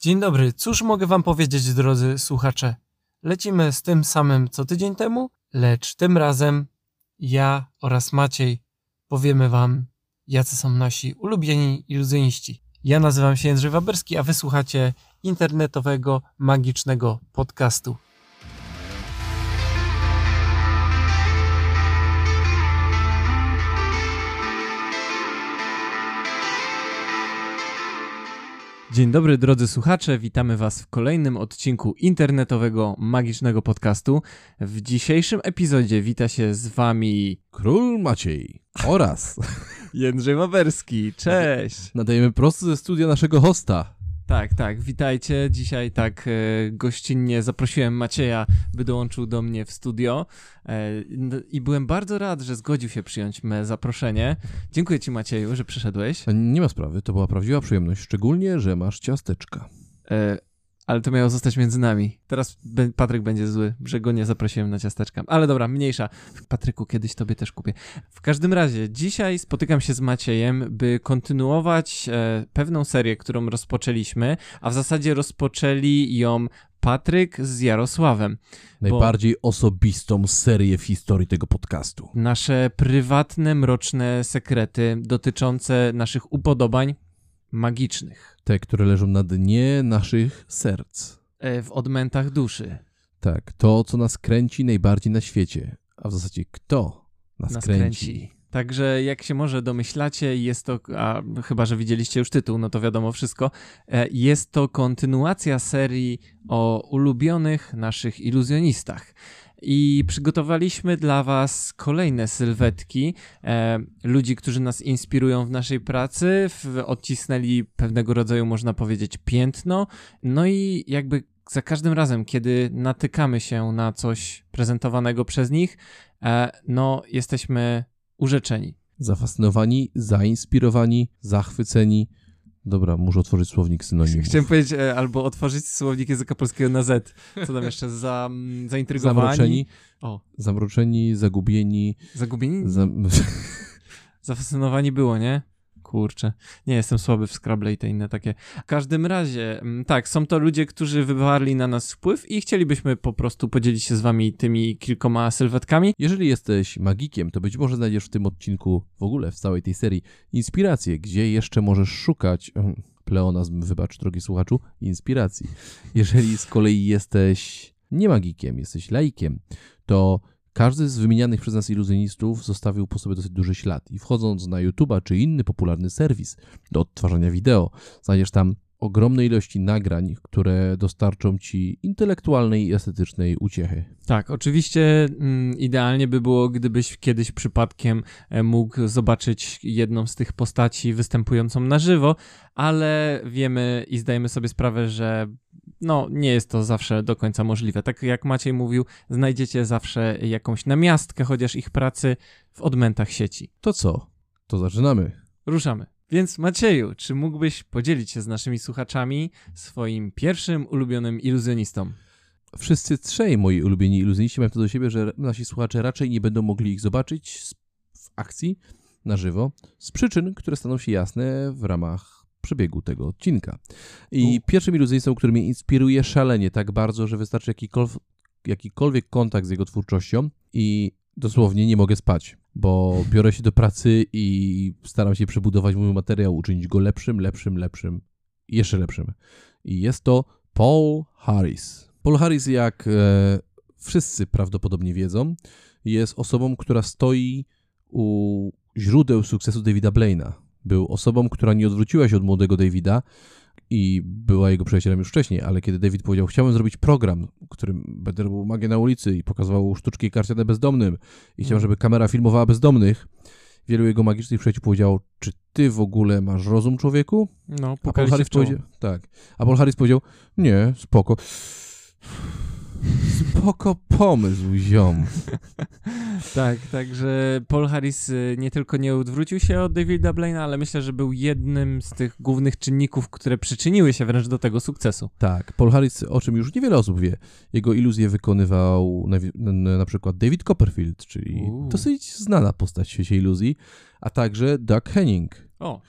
Dzień dobry, cóż mogę wam powiedzieć, drodzy słuchacze? Lecimy z tym samym co tydzień temu, lecz tym razem ja oraz Maciej powiemy wam, jacy są nasi ulubieni iluzjoniści. Ja nazywam się Jędrzej Waberski, a wysłuchacie internetowego, magicznego podcastu. Dzień dobry drodzy słuchacze, witamy Was w kolejnym odcinku internetowego magicznego podcastu. W dzisiejszym epizodzie wita się z Wami Król Maciej oraz Jędrzej Waberski. Cześć! nadajemy prosto ze studia naszego hosta. Tak, tak, witajcie. Dzisiaj tak e, gościnnie zaprosiłem Macieja, by dołączył do mnie w studio e, i byłem bardzo rad, że zgodził się przyjąć me zaproszenie. Dziękuję Ci Macieju, że przyszedłeś. Nie ma sprawy, to była prawdziwa przyjemność, szczególnie, że masz ciasteczka. Ale to miało zostać między nami. Teraz Patryk będzie zły, że go nie zaprosiłem na ciasteczka. Ale dobra, mniejsza. Patryku, kiedyś tobie też kupię. W każdym razie, dzisiaj spotykam się z Maciejem, by kontynuować e, pewną serię, którą rozpoczęliśmy, a w zasadzie rozpoczęli ją Patryk z Jarosławem. Najbardziej osobistą serię w historii tego podcastu. Nasze prywatne, mroczne sekrety dotyczące naszych upodobań magicznych Te, które leżą na dnie naszych serc. e, w odmętach duszy. Tak, to, co nas kręci najbardziej na świecie. A w zasadzie kto nas, nas kręci? kręci. Także jak się może domyślacie, jest to, a chyba, że widzieliście już tytuł, no to wiadomo wszystko, e, jest to kontynuacja serii o ulubionych naszych iluzjonistach. I przygotowaliśmy dla Was kolejne sylwetki e, ludzi, którzy nas inspirują w naszej pracy, w, odcisnęli pewnego rodzaju, można powiedzieć, piętno. No i jakby za każdym razem, kiedy natykamy się na coś prezentowanego przez nich, e, no jesteśmy urzeczeni. Zafascynowani, zainspirowani, zachwyceni. Dobra, muszę otworzyć słownik synonimów. Chciałem powiedzieć, e, albo otworzyć słownik języka polskiego na Z. Co tam jeszcze? Za, mm, zaintrygowani. Zamroczeni, O, zamroczeni, zagubieni. zagubieni? Za... Zafascynowani było, nie? Kurczę. Nie, jestem słaby w Scrabble i te inne takie. W każdym razie, mm, tak, są to ludzie, którzy wywarli na nas wpływ i chcielibyśmy po prostu podzielić się z wami tymi kilkoma sylwetkami. Jeżeli jesteś magikiem, to być może znajdziesz w tym odcinku, w ogóle w całej tej serii, inspirację, gdzie jeszcze możesz szukać. Pleonazm, wybacz, drogi słuchaczu, inspiracji. Jeżeli z kolei jesteś nie magikiem, jesteś laikiem, to każdy z wymienianych przez nas iluzjonistów zostawił po sobie dosyć duży ślad. I wchodząc na YouTube'a czy inny popularny serwis do odtwarzania wideo, znajdziesz tam ogromne ilości nagrań, które dostarczą ci intelektualnej i estetycznej uciechy. Tak, oczywiście mm, idealnie by było, gdybyś kiedyś przypadkiem e, mógł zobaczyć jedną z tych postaci występującą na żywo, ale wiemy i zdajemy sobie sprawę, że no, nie jest to zawsze do końca możliwe. Tak jak Maciej mówił, znajdziecie zawsze jakąś namiastkę, chociaż ich pracy w odmętach sieci. To co? To zaczynamy. Ruszamy. Więc Macieju, czy mógłbyś podzielić się z naszymi słuchaczami swoim pierwszym ulubionym iluzjonistą? Wszyscy trzej moi ulubieni iluzjoniści mają to do siebie, że nasi słuchacze raczej nie będą mogli ich zobaczyć w akcji na żywo z przyczyn, które staną się jasne w ramach przebiegu tego odcinka. I U. pierwszym iluzjonistą, który mnie inspiruje szalenie tak bardzo, że wystarczy jakikolwiek, jakikolwiek kontakt z jego twórczością i dosłownie nie mogę spać, bo biorę się do pracy i staram się przebudować mój materiał, uczynić go lepszym, lepszym, lepszym jeszcze lepszym. I jest to Paul Harris. Paul Harris, jak e, wszyscy prawdopodobnie wiedzą, jest osobą, która stoi u źródeł sukcesu Davida Blaina. Był osobą, która nie odwróciła się od młodego Davida i była jego przyjacielem już wcześniej, ale kiedy David powiedział, chciałem zrobić program, w którym będę robił magię na ulicy i pokazywał sztuczki karciane bezdomnym i chciałem, żeby kamera filmowała bezdomnych, wielu jego magicznych przyjaciół powiedziało, czy ty w ogóle masz rozum, człowieku? No, A Paul pukali się Harris powiedział, tak. A Paul Harris powiedział, nie, spoko. Spoko pomysł, ziom. Tak, także Paul Harris y, nie tylko nie odwrócił się od Davida Blaina, ale myślę, że był jednym z tych głównych czynników, które przyczyniły się wręcz do tego sukcesu. Tak, Paul Harris, o czym już niewiele osób wie, jego iluzję wykonywał na, na, na przykład David Copperfield, czyli Uuu. dosyć znana postać w świecie iluzji, a także Doug Henning, O,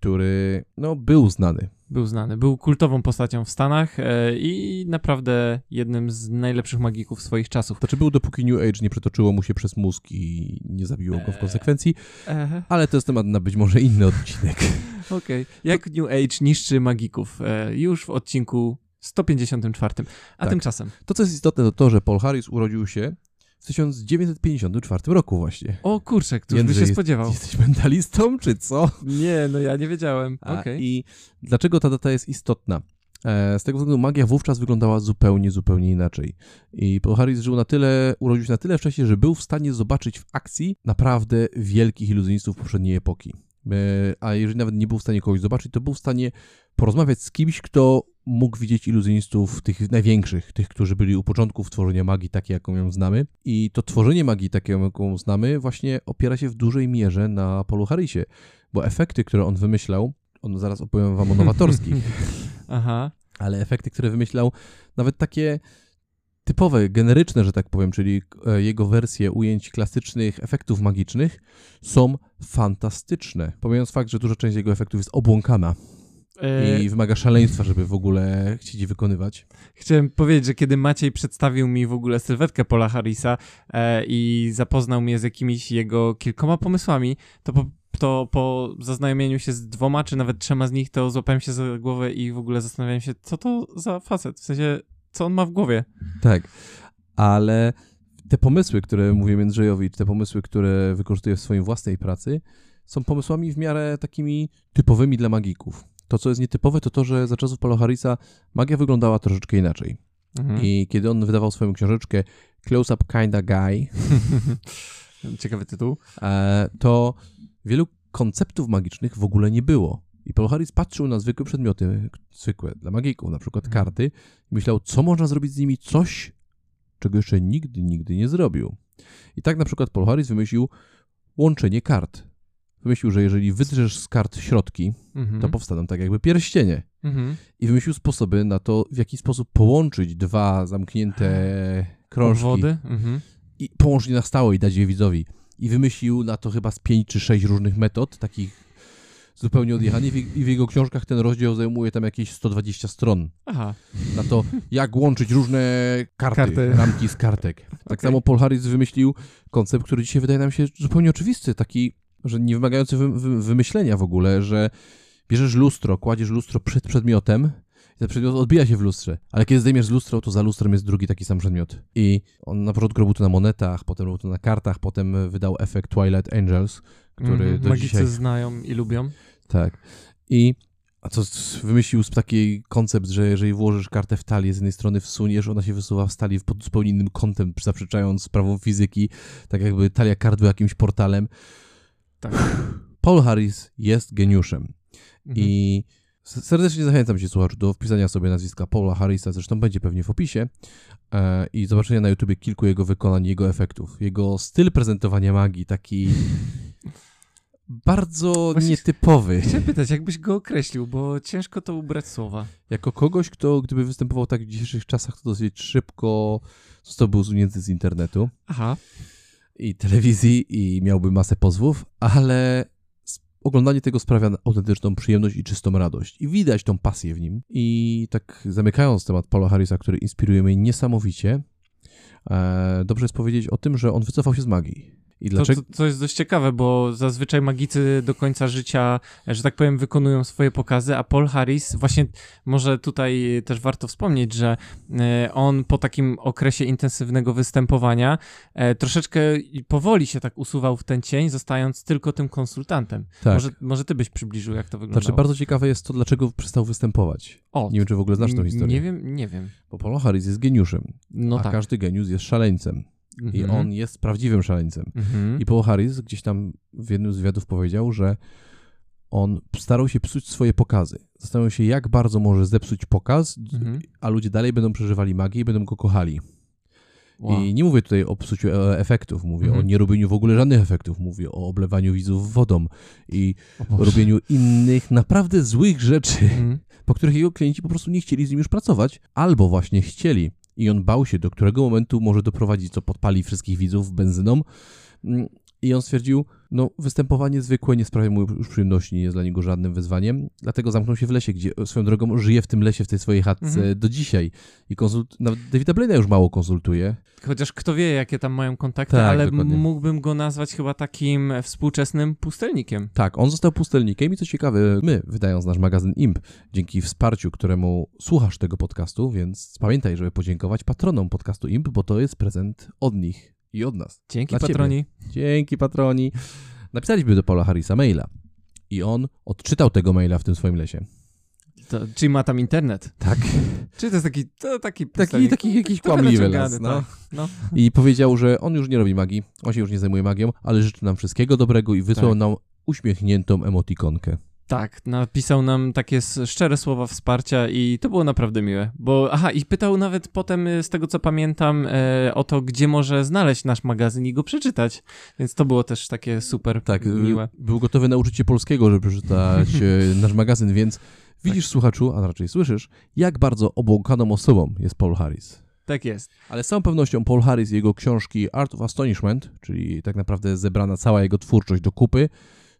który no, był znany. Był znany. Był kultową postacią w Stanach e, i naprawdę jednym z najlepszych magików swoich czasów. To czy był, dopóki New Age nie przetoczyło mu się przez mózg i nie zabiło go w konsekwencji, Ehe, ale to jest temat na być może inny odcinek. Okej. Jak New Age niszczy magików? E, już w odcinku 154. A Tak. tymczasem. To, co jest istotne, to to, że Paul Harris urodził się w 1954 roku właśnie. O kurczę, któż by Jędrzej, się jest- spodziewał? Jesteś mentalistą, czy co? Nie, no ja nie wiedziałem. A, Okej. I dlaczego ta data jest istotna? E, Z tego względu magia wówczas wyglądała zupełnie, zupełnie inaczej. I Harris żył na tyle, urodził się na tyle wcześnie, że był w stanie zobaczyć w akcji naprawdę wielkich iluzjonistów poprzedniej epoki. E, A jeżeli nawet nie był w stanie kogoś zobaczyć, to był w stanie porozmawiać z kimś, kto mógł widzieć iluzjonistów tych największych, tych, którzy byli u początków tworzenia magii takiej, jaką ją znamy. I to tworzenie magii takiej, jaką znamy, właśnie opiera się w dużej mierze na Paulu Harrisie, bo efekty, które on wymyślał, on zaraz opowiem wam o nowatorskich, Aha. ale efekty, które wymyślał, nawet takie typowe, generyczne, że tak powiem, czyli e, jego wersje ujęć klasycznych efektów magicznych są fantastyczne. Pomijając fakt, że duża część jego efektów jest obłąkana E, i wymaga szaleństwa, żeby w ogóle chcieć je wykonywać. Chciałem powiedzieć, że kiedy Maciej przedstawił mi w ogóle sylwetkę Paula Harrisa e, i zapoznał mnie z jakimiś jego kilkoma pomysłami, to po, to po zaznajomieniu się z dwoma, czy nawet trzema z nich, to złapałem się za głowę i w ogóle zastanawiałem się, co to za facet, w sensie, co on ma w głowie. Tak, ale te pomysły, które mówię Jędrzejowi, te pomysły, które wykorzystuje w swojej własnej pracy, są pomysłami w miarę takimi typowymi dla magików. To, co jest nietypowe, to to, że za czasów Paula Harrisa magia wyglądała troszeczkę inaczej. Mhm. I kiedy on wydawał swoją książeczkę Close Up Kinda Guy, Ciekawy tytuł. e, to wielu konceptów magicznych w ogóle nie było. I Paul Harris patrzył na zwykłe przedmioty, zwykłe dla magików, na przykład Mhm. karty, i myślał, co można zrobić z nimi coś, czego jeszcze nigdy, nigdy nie zrobił. I tak na przykład Paul Harris wymyślił łączenie kart. Wymyślił, że jeżeli wydrzesz z kart środki, Mhm. to powstaną tak jakby pierścienie. Mhm. I wymyślił sposoby na to, w jaki sposób połączyć dwa zamknięte krążki Wody. Mhm. i połączyć na stałe i dać je widzowi. I wymyślił na to chyba z pięć czy sześć różnych metod, takich zupełnie odjechanych I w- i w jego książkach ten rozdział zajmuje tam jakieś 120 stron. Aha. Na to, jak łączyć różne karty, Karty. ramki z kartek. Tak Okej. samo Paul Harris wymyślił koncept, który dzisiaj wydaje nam się zupełnie oczywisty, taki, że nie wymagający wy, wy, wymyślenia w ogóle, że bierzesz lustro, kładziesz lustro przed przedmiotem i ten przedmiot odbija się w lustrze, ale kiedy zdejmiesz z lustro, to za lustrem jest drugi taki sam przedmiot. I on na początku robił to na monetach, potem robił to na kartach, potem wydał efekt Twilight Angels, który Mhm. do Magicy dzisiaj... znają i lubią. Tak. I a co wymyślił z taki koncept, że jeżeli włożysz kartę w talię, z jednej strony wsuniesz, ona się wysuwa w stali pod zupełnie innym kątem, zaprzeczając prawom fizyki, tak jakby talia kart była jakimś portalem. Tak. Paul Harris jest geniuszem. Mhm. I serdecznie zachęcam cię, słuchaczu, do wpisania sobie nazwiska Paula Harrisa, zresztą będzie pewnie w opisie, e, i zobaczenia na YouTubie kilku jego wykonań, jego efektów. Jego styl prezentowania magii, taki bardzo Właśnie- nietypowy. Chciałem pytać, jakbyś go określił, bo ciężko to ubrać słowa. Jako kogoś, kto gdyby występował tak w dzisiejszych czasach, to dosyć szybko zostałby usunięty z internetu Aha. i telewizji i miałby masę pozwów, ale oglądanie tego sprawia autentyczną przyjemność i czystą radość. I widać tą pasję w nim. I tak zamykając temat Paula Harrisa, który inspiruje mnie niesamowicie, e, dobrze jest powiedzieć o tym, że on wycofał się z magii. I To, dlaczego? to, to jest dość ciekawe, bo zazwyczaj magicy do końca życia, że tak powiem, wykonują swoje pokazy, a Paul Harris, właśnie może tutaj też warto wspomnieć, że e, on po takim okresie intensywnego występowania e, troszeczkę powoli się tak usuwał w ten cień, zostając tylko tym konsultantem. Tak. Może, może ty byś przybliżył, jak to wyglądało. Znaczy, bardzo ciekawe jest to, dlaczego przestał występować. o, Nie wiem, czy w ogóle znasz tą historię. Nie wiem, nie wiem. Bo Paul Harris jest geniuszem, No a tak. każdy geniusz jest szaleńcem. I Mhm. on jest prawdziwym szaleńcem. Mhm. I Paul Harris gdzieś tam w jednym z wywiadów powiedział, że on starał się psuć swoje pokazy. Zastanawiał się, jak bardzo może zepsuć pokaz, Mhm. a ludzie dalej będą przeżywali magię i będą go kochali. Wow. I nie mówię tutaj o psuciu e, efektów, mówię Mhm. o nierobieniu w ogóle żadnych efektów, mówię o oblewaniu widzów wodą i robieniu innych naprawdę złych rzeczy, po których jego klienci po prostu nie chcieli z nim już pracować, albo właśnie chcieli. I on bał się, do którego momentu może doprowadzić, co podpali wszystkich widzów benzyną. I on stwierdził, no występowanie zwykłe nie sprawia mu już przyjemności, nie jest dla niego żadnym wyzwaniem, dlatego zamknął się w lesie, gdzie swoją drogą żyje w tym lesie, w tej swojej chatce Mhm. do dzisiaj. I konsult... nawet Davida Blaina już mało konsultuje. Chociaż kto wie, jakie tam mają kontakty, Tak, ale dokładnie. mógłbym go nazwać chyba takim współczesnym pustelnikiem. Tak, on został pustelnikiem i co ciekawe, my, wydając nasz magazyn IMP, dzięki wsparciu, któremu słuchasz tego podcastu, więc pamiętaj, żeby podziękować patronom podcastu IMP, bo to jest prezent od nich i od nas. Dzięki, Dla ciebie. patroni. Dzięki patroni. Napisaliśmy do Paula Harrisa maila i on odczytał tego maila w tym swoim lesie. To, czyli ma tam internet. Tak. Czy to jest taki, to taki Taki, taki jakiś kłamliwy las, no. tak. no. I powiedział, że on już nie robi magii, on się już nie zajmuje magią, ale życzy nam wszystkiego dobrego i wysłał Tak. nam uśmiechniętą emotikonkę. Tak, napisał nam takie szczere słowa wsparcia i to było naprawdę miłe. Bo, aha, i pytał nawet potem, y, z tego co pamiętam, e, o to, gdzie może znaleźć nasz magazyn i go przeczytać. Więc to było też takie super Tak, y, miłe. był gotowy nauczyć się polskiego, żeby przeczytać e, nasz magazyn, więc widzisz, słuchaczu, a raczej słyszysz, jak bardzo obłąkaną osobą jest Paul Harris. Tak jest. Ale z całą pewnością Paul Harris i jego książki Art of Astonishment, czyli tak naprawdę zebrana cała jego twórczość do kupy,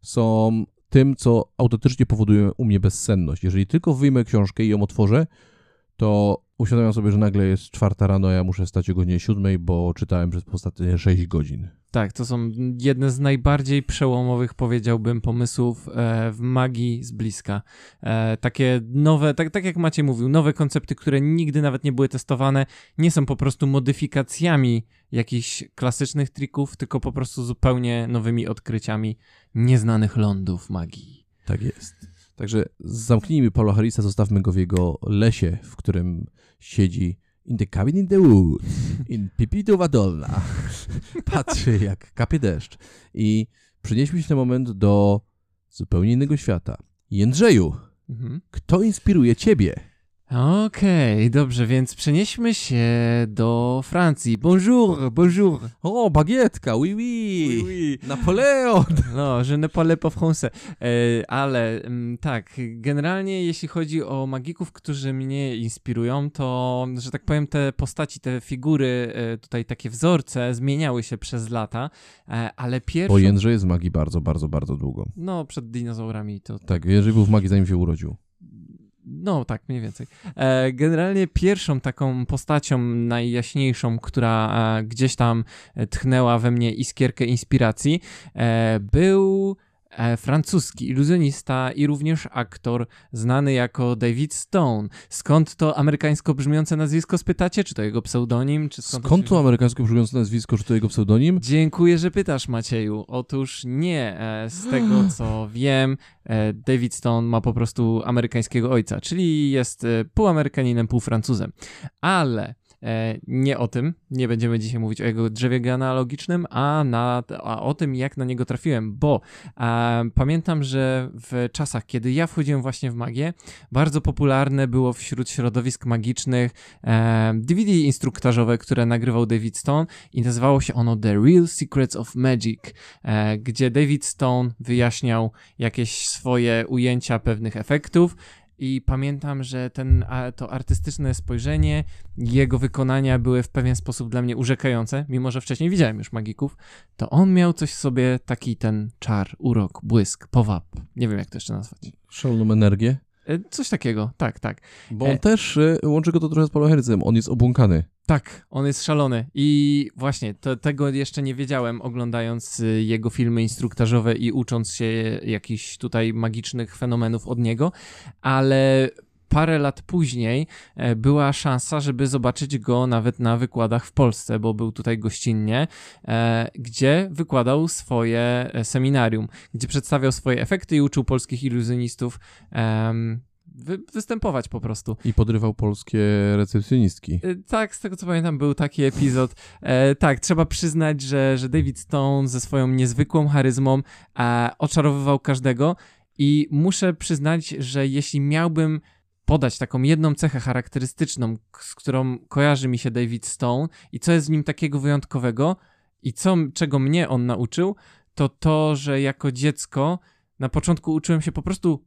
są tym, co autentycznie powoduje u mnie bezsenność. Jeżeli tylko wyjmę książkę i ją otworzę, to uświadamiam sobie, że nagle jest czwarta rano, a ja muszę stać o godzinie siódmej, bo czytałem przez ostatnie 6 godzin. Tak, to są jedne z najbardziej przełomowych, powiedziałbym, pomysłów e, w magii z bliska. E, takie nowe, tak, tak jak Maciej mówił, nowe koncepty, które nigdy nawet nie były testowane, nie są po prostu modyfikacjami jakichś klasycznych trików, tylko po prostu zupełnie nowymi odkryciami nieznanych lądów magii. Tak jest. Także zamknijmy Paula Harrisa, zostawmy go w jego lesie, w którym siedzi in the cabin in the woods, in Pipituwa Dolna. Patrzy jak kapie deszcz. I przenieśmy się na moment do zupełnie innego świata. Jędrzeju, Mhm. kto inspiruje ciebie? Okej, dobrze, więc przenieśmy się do Francji. Bonjour, bonjour. O, bagietka, oui, oui. Napoleon! No, je ne parle pas français. E, ale mm, tak, generalnie jeśli chodzi o magików, którzy mnie inspirują, to, że tak powiem, te postaci, te figury, e, tutaj takie wzorce zmieniały się przez lata, e, ale pierwszą... Bo Jędrzej jest magii bardzo, bardzo, bardzo długo. No, przed dinozaurami to... Tak, Jędrzej był w magii zanim się urodził. No, tak, mniej więcej. E, generalnie pierwszą taką postacią najjaśniejszą, która e, gdzieś tam e, tchnęła we mnie iskierkę inspiracji, był francuski iluzjonista i również aktor znany jako David Stone. Skąd to amerykańsko brzmiące nazwisko spytacie? Czy to jego pseudonim? Czy skąd, Skąd to wzięło? amerykańsko brzmiące nazwisko, czy to jego pseudonim? Dziękuję, że pytasz, Macieju. Otóż nie. E, Z tego co wiem, e, David Stone ma po prostu amerykańskiego ojca, czyli jest e, pół Amerykaninem, pół Francuzem. Ale e, nie o tym. Nie będziemy dzisiaj mówić o jego drzewie genealogicznym, a, na, a o tym, jak na niego trafiłem, bo e, pamiętam, że w czasach, kiedy ja wchodziłem właśnie w magię, bardzo popularne było wśród środowisk magicznych e, DVD instruktażowe, które nagrywał David Stone i nazywało się ono The Real Secrets of Magic, e, gdzie David Stone wyjaśniał jakieś swoje ujęcia pewnych efektów. I pamiętam, że ten, to artystyczne spojrzenie, jego wykonania były w pewien sposób dla mnie urzekające, mimo że wcześniej widziałem już magików, to on miał coś w sobie, taki ten czar, urok, błysk, powab. Nie wiem, jak to jeszcze nazwać. Szaloną energię? E, Coś takiego, tak, tak. Bo on E. też, y, łączy go to trochę z Paulem Harrisem, on jest obłąkany. Tak, on jest szalony i właśnie to, tego jeszcze nie wiedziałem oglądając y, jego filmy instruktażowe i ucząc się jakichś tutaj magicznych fenomenów od niego, ale parę lat później e, była szansa, żeby zobaczyć go nawet na wykładach w Polsce, bo był tutaj gościnnie, e, gdzie wykładał swoje e, seminarium, gdzie przedstawiał swoje efekty i uczył polskich iluzjonistów wy, występować po prostu. I podrywał polskie recepcjonistki. Tak, z tego co pamiętam, był taki epizod. E, tak, trzeba przyznać, że, że David Stone ze swoją niezwykłą charyzmą e, oczarowywał każdego i muszę przyznać, że jeśli miałbym podać taką jedną cechę charakterystyczną, z którą kojarzy mi się David Stone i co jest w nim takiego wyjątkowego i co, czego mnie on nauczył, to to, że jako dziecko na początku uczyłem się po prostu,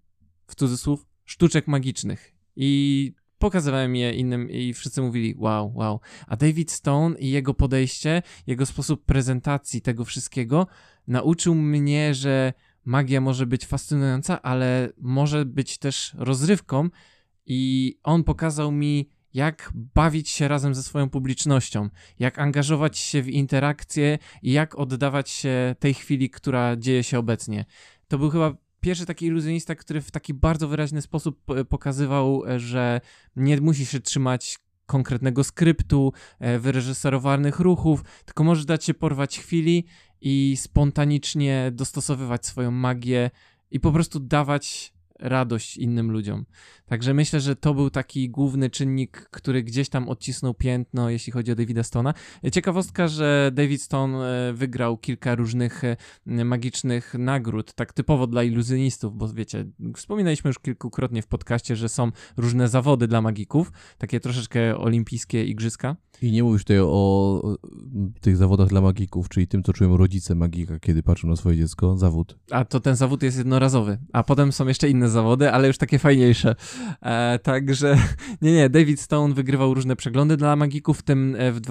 w cudzysłów, sztuczek magicznych i pokazywałem je innym i wszyscy mówili wow, wow. A David Stone i jego podejście, jego sposób prezentacji tego wszystkiego nauczył mnie, że magia może być fascynująca, ale może być też rozrywką i on pokazał mi, jak bawić się razem ze swoją publicznością, jak angażować się w interakcje i jak oddawać się tej chwili, która dzieje się obecnie. To był chyba pierwszy taki iluzjonista, który w taki bardzo wyraźny sposób pokazywał, że nie musi się trzymać konkretnego skryptu, e, wyreżyserowanych ruchów, tylko możesz dać się porwać chwili i spontanicznie dostosowywać swoją magię i po prostu dawać radość innym ludziom. Także myślę, że to był taki główny czynnik, który gdzieś tam odcisnął piętno, jeśli chodzi o Davida Stone'a. Ciekawostka, że David Stone e, wygrał kilka różnych e, magicznych nagród, tak typowo dla iluzjonistów, bo wiecie, wspominaliśmy już kilkukrotnie w podcaście, że są różne zawody dla magików, takie troszeczkę olimpijskie igrzyska. I nie mówisz tutaj o tych zawodach dla magików, czyli tym, co czują rodzice magika, kiedy patrzą na swoje dziecko, zawód. A to ten zawód jest jednorazowy, a potem są jeszcze inne zawody, ale już takie fajniejsze. E, także, nie, nie, David Stone wygrywał różne przeglądy dla magików, w tym e, w,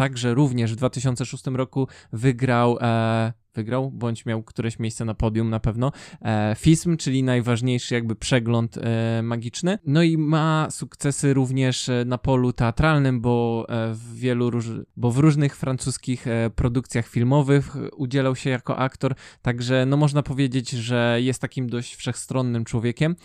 także również w 2006 roku wygrał e, wygrał, bądź miał któreś miejsce na podium na pewno. E, FISM, czyli najważniejszy jakby przegląd e, magiczny. No i ma sukcesy również e, na polu teatralnym, bo e, w wielu róż... bo w różnych francuskich e, produkcjach filmowych udzielał się jako aktor, także no można powiedzieć, że jest takim dość wszechstronnym człowiekiem.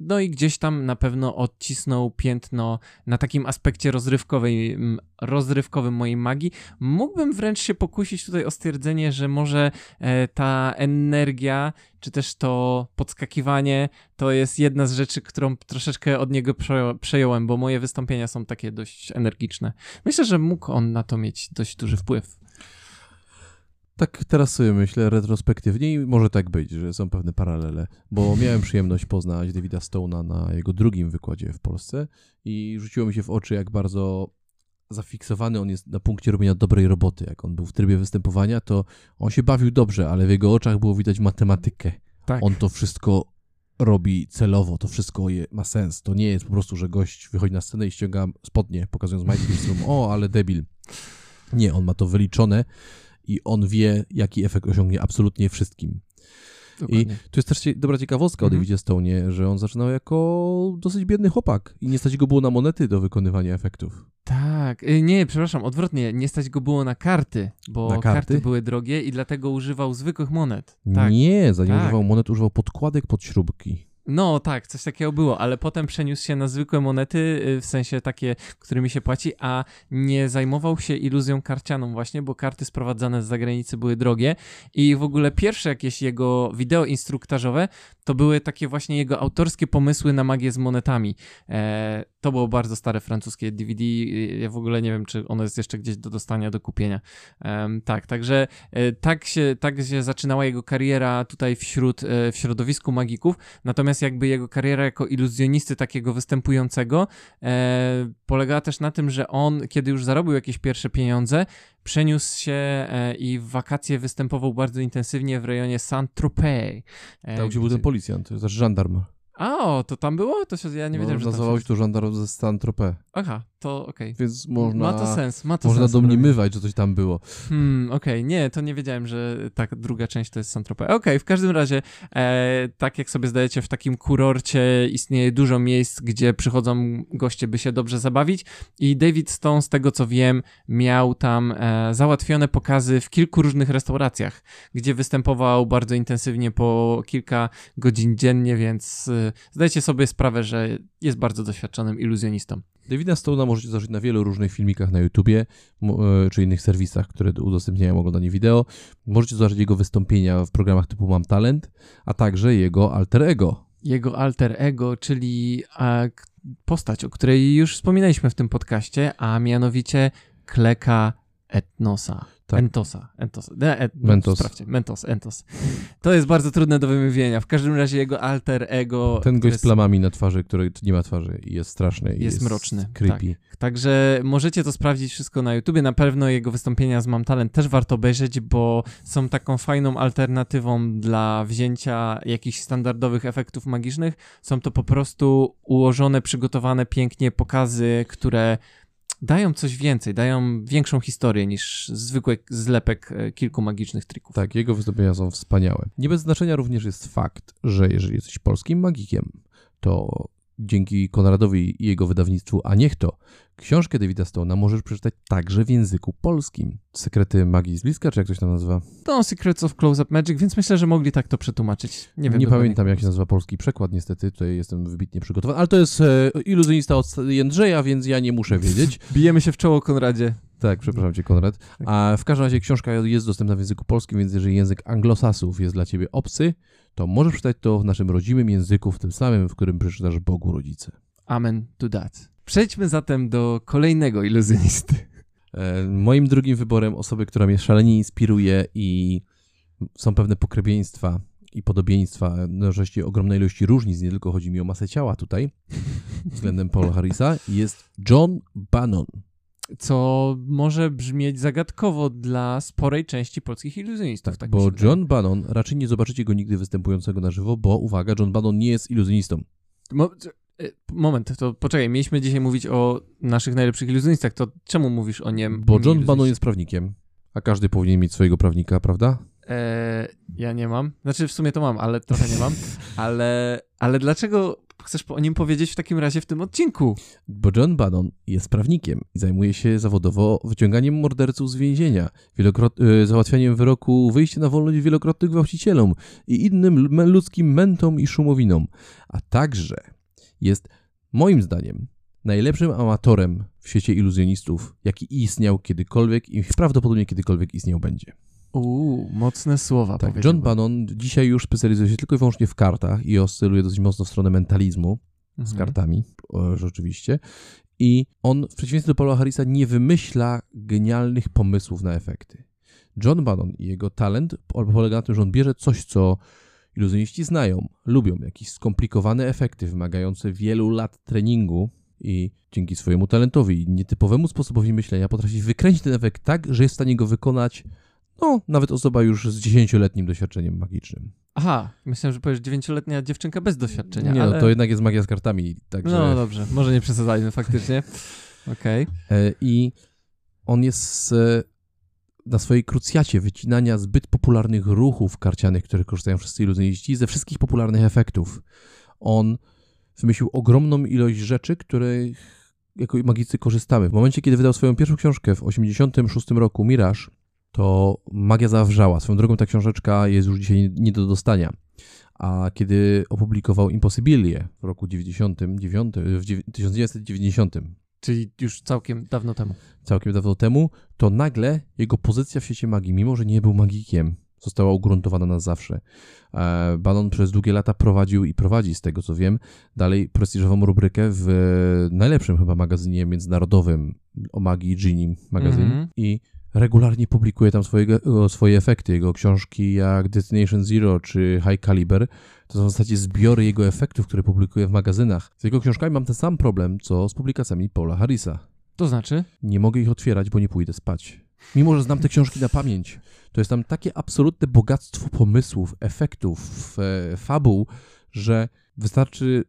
No i gdzieś tam na pewno odcisnął piętno na takim aspekcie rozrywkowej, rozrywkowym mojej magii. Mógłbym wręcz się pokusić tutaj o stwierdzenie, że może e, ta energia, czy też to podskakiwanie, to jest jedna z rzeczy, którą troszeczkę od niego przejąłem, bo moje wystąpienia są takie dość energiczne. Myślę, że mógł on na to mieć dość duży wpływ. Tak teraz sobie myślę retrospektywnie i może tak być, że są pewne paralele, bo miałem przyjemność poznać Davida Stone'a na jego drugim wykładzie w Polsce i rzuciło mi się w oczy, jak bardzo zafiksowany on jest na punkcie robienia dobrej roboty. Jak on był w trybie występowania, to on się bawił dobrze, ale w jego oczach było widać matematykę. Tak. On to wszystko robi celowo, to wszystko je, ma sens. To nie jest po prostu, że gość wychodzi na scenę i ściąga spodnie, pokazując majtki o, ale debil. Nie, on ma to wyliczone i on wie, jaki efekt osiągnie absolutnie wszystkim. Dokładnie. I tu jest też dobra ciekawostka mhm. o Davidzie Stone, że on zaczynał jako dosyć biedny chłopak i nie stać go było na monety do wykonywania efektów. Tak, y, nie, przepraszam, odwrotnie, nie stać go było na karty, bo na karty? karty? były drogie i dlatego używał zwykłych monet. Tak. Nie, zanim tak. używał monet, używał podkładek pod śrubki. No tak, coś takiego było, ale potem przeniósł się na zwykłe monety, y, w sensie takie, którymi się płaci, a nie zajmował się iluzją karcianą właśnie, bo karty sprowadzane z zagranicy były drogie i w ogóle pierwsze jakieś jego wideo instruktażowe to były takie właśnie jego autorskie pomysły na magię z monetami. E, to było bardzo stare francuskie DVD. Ja w ogóle nie wiem, czy ono jest jeszcze gdzieś do dostania, do kupienia. Um, tak, także e, tak, się, tak się zaczynała jego kariera tutaj wśród, e, w środowisku magików. Natomiast jakby jego kariera jako iluzjonisty takiego występującego e, polegała też na tym, że on, kiedy już zarobił jakieś pierwsze pieniądze, przeniósł się e, i w wakacje występował bardzo intensywnie w rejonie Saint-Tropez. Tam, gdzie był ten policjant, to jest żandarm. A, o, to tam było? To się, ja nie no, wiedziałem, że nazywał się to żandarm ze Saint-Tropez. Aha, to okej. Okay. Więc można... Ma to sens, ma to można sens. Domniemywać, że coś tam było. Hmm, okej, okay. nie, to nie wiedziałem, że tak, druga część to jest Saint-Tropez. Okej, okay, w każdym razie, e, tak jak sobie zdajecie, w takim kurorcie istnieje dużo miejsc, gdzie przychodzą goście, by się dobrze zabawić i David Stone, z tego co wiem, miał tam e, załatwione pokazy w kilku różnych restauracjach, gdzie występował bardzo intensywnie po kilka godzin dziennie, więc e, zdajcie sobie sprawę, że jest bardzo doświadczonym iluzjonistą. Davida Stone'a możecie zobaczyć na wielu różnych filmikach na YouTubie, e, czy innych serwisach, które udostępniają oglądanie wideo. Możecie zobaczyć jego wystąpienia w programach typu Mam Talent, a także jego alter ego. Jego alter ego, czyli postać, o której już wspominaliśmy w tym podcaście, a mianowicie Kleka Etnosa. Tak. Entosa. Entosa. E, no, Mentos. Sprawdźcie. Mentos, Entos. To jest bardzo trudne do wymówienia. W każdym razie jego alter ego... Ten gość z plamami na twarzy, który nie ma twarzy i jest straszny. Jest, jest mroczny. Creepy. Tak. Także możecie to sprawdzić wszystko na YouTubie. Na pewno jego wystąpienia z Mam Talent też warto obejrzeć, bo są taką fajną alternatywą dla wzięcia jakichś standardowych efektów magicznych. Są to po prostu ułożone, przygotowane pięknie pokazy, które dają coś więcej, dają większą historię niż zwykły zlepek e, kilku magicznych trików. Tak, jego wystąpienia są wspaniałe. Nie bez znaczenia również jest fakt, że jeżeli jesteś polskim magikiem, to dzięki Konradowi i jego wydawnictwu A Niech To, książkę Davida Stone'a możesz przeczytać także w języku polskim. Sekrety magii z bliska, czy jak to się tam nazywa? No, Secrets of Close-Up Magic, więc myślę, że mogli tak to przetłumaczyć. Nie wiem. Nie pamiętam, jak się nazywa polski przekład, niestety. Tutaj jestem wybitnie przygotowany. Ale to jest e, iluzjonista od Jędrzeja, więc ja nie muszę wiedzieć. Bijemy się w czoło, Konradzie. Tak, przepraszam cię, Konrad. A w każdym razie książka jest dostępna w języku polskim, więc jeżeli język anglosasów jest dla ciebie obcy, to możesz czytać to w naszym rodzimym języku, w tym samym, w którym przeczytasz Bogu rodzice. Amen to that. Przejdźmy zatem do kolejnego iluzjonisty. E, moim drugim wyborem osoby, która mnie szalenie inspiruje i są pewne pokrewieństwa i podobieństwa, no oczywiście ogromnej ilości różnic, nie tylko chodzi mi o masę ciała tutaj, względem Paula Harrisa, jest John Bannon. Co może brzmieć zagadkowo dla sporej części polskich iluzjonistów. Tak, bo John Bannon, raczej nie zobaczycie go nigdy występującego na żywo, bo uwaga, John Bannon nie jest iluzjonistą. Mo e, moment, to poczekaj, mieliśmy dzisiaj mówić o naszych najlepszych iluzjonistach, to czemu mówisz o niem? Bo John Bannon jest prawnikiem, a każdy powinien mieć swojego prawnika, prawda? Eee, ja nie mam. Znaczy w sumie to mam, ale trochę nie mam. Ale, ale dlaczego chcesz o nim powiedzieć w takim razie w tym odcinku? Bo John Bannon jest prawnikiem i zajmuje się zawodowo wyciąganiem morderców z więzienia, wielokrot, y, załatwianiem wyroku, wyjście na wolność wielokrotnych gwałcicielom i innym ludzkim mentom i szumowinom. A także jest, moim zdaniem, najlepszym amatorem w świecie iluzjonistów, jaki istniał kiedykolwiek i prawdopodobnie kiedykolwiek istniał będzie. Uuu, mocne słowa. Tak, John Bannon dzisiaj już specjalizuje się tylko i wyłącznie w kartach i oscyluje dosyć mocno w stronę mentalizmu mhm. z kartami, rzeczywiście. I on, w przeciwieństwie do Paula Harrisa, nie wymyśla genialnych pomysłów na efekty. John Bannon i jego talent polega na tym, że on bierze coś, co iluzjoniści znają, lubią, jakieś skomplikowane efekty wymagające wielu lat treningu i dzięki swojemu talentowi i nietypowemu sposobowi myślenia potrafi wykręcić ten efekt tak, że jest w stanie go wykonać no, nawet osoba już z dziesięcioletnim doświadczeniem magicznym. Aha, myślałem, że powiesz dziewięcioletnia dziewczynka bez doświadczenia. Nie, ale... no, to jednak jest magia z kartami. Także... No dobrze, może nie przesadzajmy faktycznie. Okej. Okay. E, I on jest na swojej krucjacie wycinania zbyt popularnych ruchów karcianych, które korzystają wszyscy iluzjoniści, ze wszystkich popularnych efektów. On wymyślił ogromną ilość rzeczy, których jako magicy korzystamy. W momencie, kiedy wydał swoją pierwszą książkę w 1986 roku, Mirage, to magia zawrzała. Swoją drogą ta książeczka jest już dzisiaj nie do dostania. A kiedy opublikował Impossibilie w roku 99, w 1990, czyli już całkiem dawno temu. Całkiem dawno temu, to nagle jego pozycja w świecie magii, mimo że nie był magikiem, została ugruntowana na zawsze. E, Bannon przez długie lata prowadził i prowadzi, z tego co wiem, dalej prestiżową rubrykę w najlepszym chyba magazynie międzynarodowym o magii, Genie magazyn. Mm -hmm. I regularnie publikuje tam swojego, swoje efekty. Jego książki jak Destination Zero czy High Caliber to są w zasadzie zbiory jego efektów, które publikuje w magazynach. Z jego książkami mam ten sam problem, co z publikacjami Paula Harrisa. To znaczy? Nie mogę ich otwierać, bo nie pójdę spać. Mimo, że znam te książki na pamięć, to jest tam takie absolutne bogactwo pomysłów, efektów, e, fabuł, że wystarczy,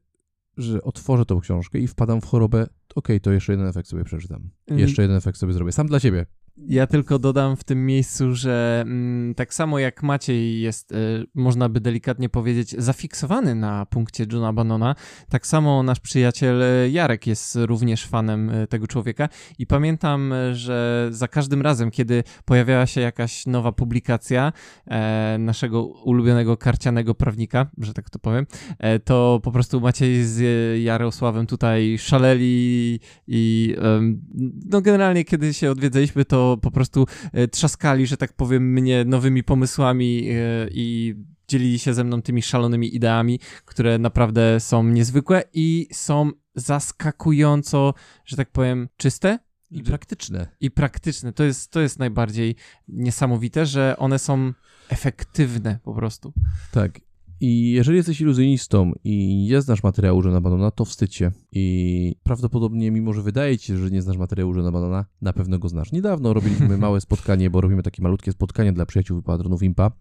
że otworzę tą książkę i wpadam w chorobę. Okej, okay, to jeszcze jeden efekt sobie przeczytam. Mm. Jeszcze jeden efekt sobie zrobię. Sam dla ciebie. Ja tylko dodam w tym miejscu, że mm, tak samo jak Maciej jest, y, można by delikatnie powiedzieć, zafiksowany na punkcie Johna Bannona, tak samo nasz przyjaciel e, Jarek jest również fanem y, tego człowieka. I pamiętam, że za każdym razem, kiedy pojawiała się jakaś nowa publikacja e, naszego ulubionego karcianego prawnika, że tak to powiem, e, to po prostu Maciej z Jarosławem tutaj szaleli i no generalnie kiedy się odwiedzaliśmy, to po prostu e, trzaskali, że tak powiem, mnie nowymi pomysłami e, i dzielili się ze mną tymi szalonymi ideami, które naprawdę są niezwykłe i są zaskakująco, że tak powiem, czyste. I praktyczne. I praktyczne. To jest, to jest najbardziej niesamowite, że one są efektywne po prostu. Tak. I jeżeli jesteś iluzjonistą i nie znasz materiału Johna Banona, to wstydź się. I prawdopodobnie, mimo że wydaje ci się, że nie znasz materiału Johna Banona, na pewno go znasz. Niedawno robiliśmy małe spotkanie, bo robimy takie malutkie spotkanie dla przyjaciół Padronów Impa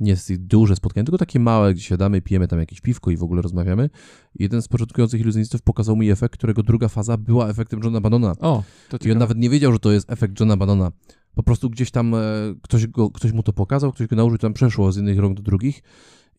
nie jest duże spotkanie, tylko takie małe, gdzie siadamy, pijemy tam jakieś piwko i w ogóle rozmawiamy. Jeden z początkujących iluzjonistów pokazał mi efekt, którego druga faza była efektem Johna Bannona. O, to I on ciekawe. nawet nie wiedział, że to jest efekt Johna Bannona. Po prostu gdzieś tam e, ktoś, go, ktoś mu to pokazał, ktoś go nauczył, tam przeszło z jednych rąk do drugich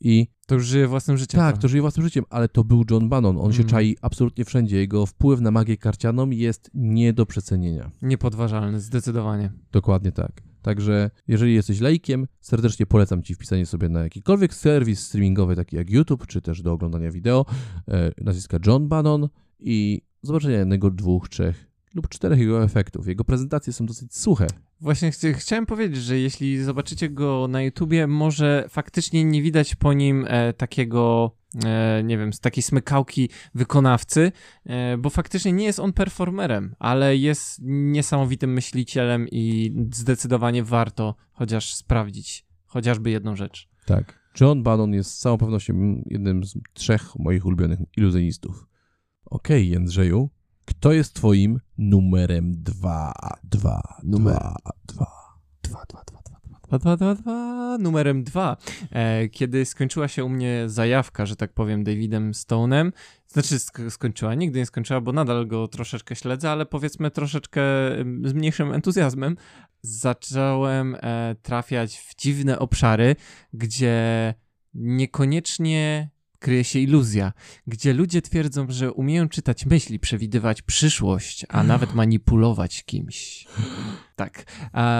i To już żyje własnym życiem. tak, trochę. to żyje własnym życiem, ale to był John Bannon. On się Mm. czai absolutnie wszędzie. Jego wpływ na magię karcianą jest nie do przecenienia. Niepodważalny, zdecydowanie. Dokładnie tak. Także jeżeli jesteś laikiem, serdecznie polecam Ci wpisanie sobie na jakikolwiek serwis streamingowy, taki jak YouTube, czy też do oglądania wideo, e, nazwiska John Bannon i zobaczenia jednego, dwóch, trzech lub czterech jego efektów. Jego prezentacje są dosyć suche. Właśnie chci- chciałem powiedzieć, że jeśli zobaczycie go na YouTubie, może faktycznie nie widać po nim e, takiego, e, nie wiem, z takiej smykałki wykonawcy, e, bo faktycznie nie jest on performerem, ale jest niesamowitym myślicielem i zdecydowanie warto chociaż sprawdzić chociażby jedną rzecz. Tak. John Bannon jest z całą pewnością jednym z trzech moich ulubionych iluzjonistów. Okej, Jędrzeju, kto jest twoim numerem dwa? Dwa, Numer- dwa, dwa. Dwa, dwa, dwa, dwa. 2, 2, 2, 2, numerem 2. E, kiedy skończyła się u mnie zajawka, że tak powiem, Davidem Stone'em, znaczy sk- skończyła, nigdy nie skończyła, bo nadal go troszeczkę śledzę, ale powiedzmy troszeczkę z mniejszym entuzjazmem, zacząłem e, trafiać w dziwne obszary, gdzie niekoniecznie kryje się iluzja, gdzie ludzie twierdzą, że umieją czytać myśli, przewidywać przyszłość, a nawet manipulować kimś. Tak,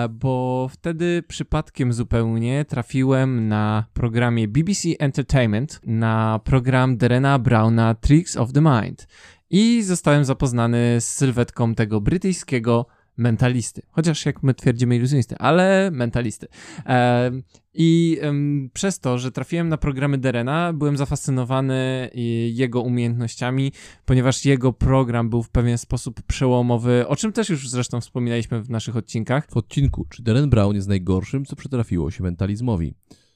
bo wtedy przypadkiem zupełnie trafiłem na programie BBC Entertainment, na program Derena Browna Tricks of the Mind. I zostałem zapoznany z sylwetką tego brytyjskiego mentalisty. Chociaż jak my twierdzimy iluzjonisty, ale mentalisty. Em, I przez to, że trafiłem na programy Derena, byłem zafascynowany i jego umiejętnościami, ponieważ jego program był w pewien sposób przełomowy, o czym też już zresztą wspominaliśmy w naszych odcinkach. W odcinku, czy Darren Brown jest najgorszym, co przytrafiło się mentalizmowi?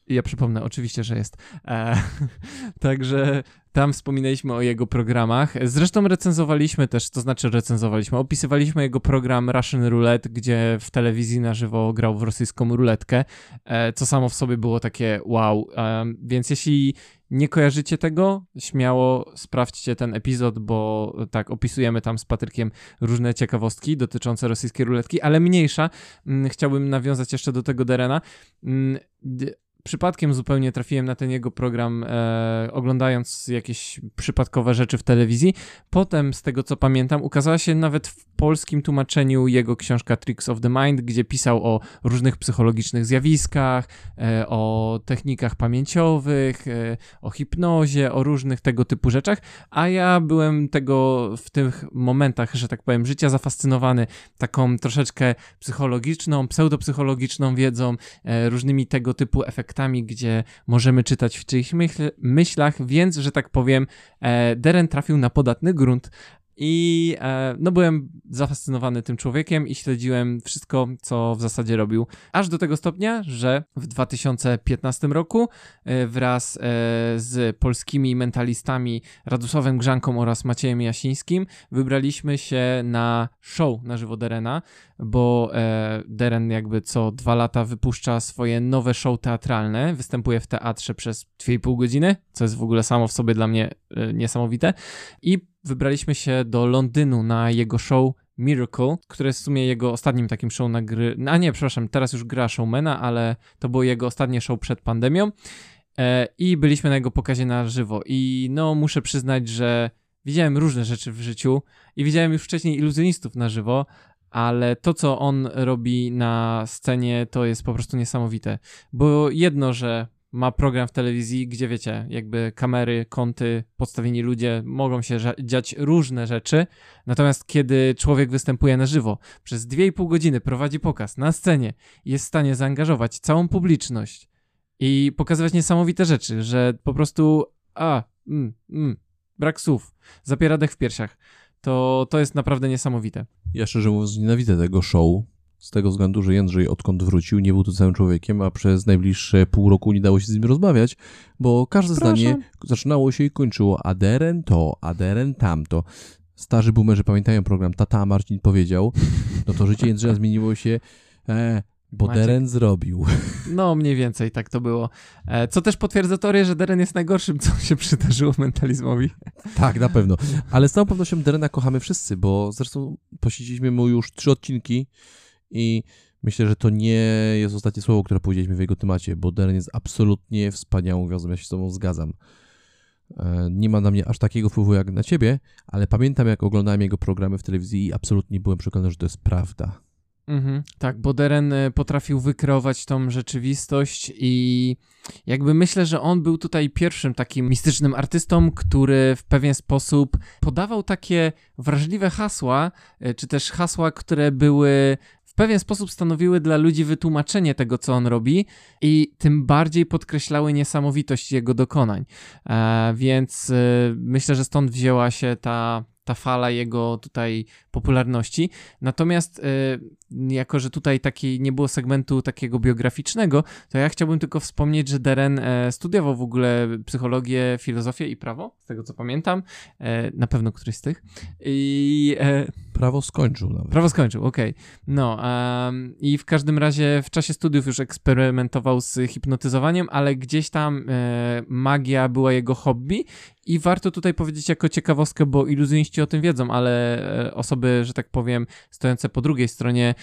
Ja przypomnę, oczywiście, że jest. E, także tam wspominaliśmy o jego programach. Zresztą recenzowaliśmy też, to znaczy recenzowaliśmy, opisywaliśmy jego program Russian Roulette, gdzie w telewizji na żywo grał w rosyjską ruletkę, e, co samo w sobie było takie wow. E, więc jeśli nie kojarzycie tego, śmiało sprawdźcie ten epizod, bo tak, opisujemy tam z Patrykiem różne ciekawostki dotyczące rosyjskiej ruletki, ale mniejsza. Mm, Chciałbym nawiązać jeszcze do tego Derena. Przypadkiem zupełnie trafiłem na ten jego program, e, oglądając jakieś przypadkowe rzeczy w telewizji. Potem, z tego co pamiętam, ukazała się nawet w polskim tłumaczeniu jego książka Tricks of the Mind, gdzie pisał o różnych psychologicznych zjawiskach, e, o technikach pamięciowych, e, o hipnozie, o różnych tego typu rzeczach, a ja byłem tego w tych momentach, że tak powiem, życia zafascynowany taką troszeczkę psychologiczną, pseudopsychologiczną wiedzą, e, różnymi tego typu efektami, gdzie możemy czytać w czyichś myśl, myślach, więc, że tak powiem, e, Deren trafił na podatny grunt. I e, no byłem zafascynowany tym człowiekiem i śledziłem wszystko, co w zasadzie robił. Aż do tego stopnia, że w 2015 roku e, wraz e, z polskimi mentalistami Radosławem Grzanką oraz Maciejem Jasińskim wybraliśmy się na show na żywo Derena, bo e, Deren jakby co dwa lata wypuszcza swoje nowe show teatralne, występuje w teatrze przez 2,5 godziny, co jest w ogóle samo w sobie dla mnie e, niesamowite i wybraliśmy się do Londynu na jego show Miracle, które jest w sumie jego ostatnim takim show na gry. A nie, przepraszam, teraz już gra showmana, ale to było jego ostatnie show przed pandemią. E, I byliśmy na jego pokazie na żywo. I no, muszę przyznać, że widziałem różne rzeczy w życiu i widziałem już wcześniej iluzjonistów na żywo, ale to, co on robi na scenie, to jest po prostu niesamowite. Bo jedno, że ma program w telewizji, gdzie wiecie, jakby kamery, kąty, podstawieni ludzie, mogą się dziać różne rzeczy. Natomiast kiedy człowiek występuje na żywo, przez 2,5 godziny prowadzi pokaz na scenie, jest w stanie zaangażować całą publiczność i pokazywać niesamowite rzeczy, że po prostu a, mm, mm, brak słów, zapiera dech w piersiach. To, to jest naprawdę niesamowite. Ja szczerze mówiąc nienawidzę tego show, z tego względu, że Jędrzej odkąd wrócił nie był tu całym człowiekiem, a przez najbliższe pół roku nie dało się z nim rozmawiać, bo każde Przepraszam. zdanie zaczynało się i kończyło aderen to, aderen tamto. Starzy boomerzy pamiętają program Tata Marcin powiedział, no to życie Jędrzeja zmieniło się e, Bo Maciek. Deren zrobił. No, mniej więcej tak to było. E, Co też potwierdza teorię, że Deren jest najgorszym, co się przydarzyło mentalizmowi. tak, na pewno. Ale z całą pewnością Derena kochamy wszyscy, bo zresztą poświęciliśmy mu już trzy odcinki i myślę, że to nie jest ostatnie słowo, które powiedzieliśmy w jego temacie, bo Deren jest absolutnie wspaniałą gwiazdą, ja się z tobą zgadzam. E, Nie ma na mnie aż takiego wpływu jak na ciebie, ale pamiętam, jak oglądałem jego programy w telewizji i absolutnie byłem przekonany, że to jest prawda. Mhm, tak, bo Deren e, potrafił wykreować tą rzeczywistość i jakby myślę, że on był tutaj pierwszym takim mistycznym artystą, który w pewien sposób podawał takie wrażliwe hasła, e, czy też hasła, które były pewien sposób stanowiły dla ludzi wytłumaczenie tego, co on robi i tym bardziej podkreślały niesamowitość jego dokonań. E, więc e, myślę, że stąd wzięła się ta, ta fala jego tutaj popularności. Natomiast e, jako, że tutaj taki nie było segmentu takiego biograficznego, to ja chciałbym tylko wspomnieć, że Deren e, studiował w ogóle psychologię, filozofię i prawo, z tego co pamiętam. E, na pewno któryś z tych. I e, Prawo skończył nawet. Prawo skończył, okej. No em, i w każdym razie w czasie studiów już eksperymentował z hipnotyzowaniem, ale gdzieś tam magia była jego hobby i warto tutaj powiedzieć jako ciekawostkę, bo iluzjoniści o tym wiedzą, ale osoby, że tak powiem, stojące po drugiej stronie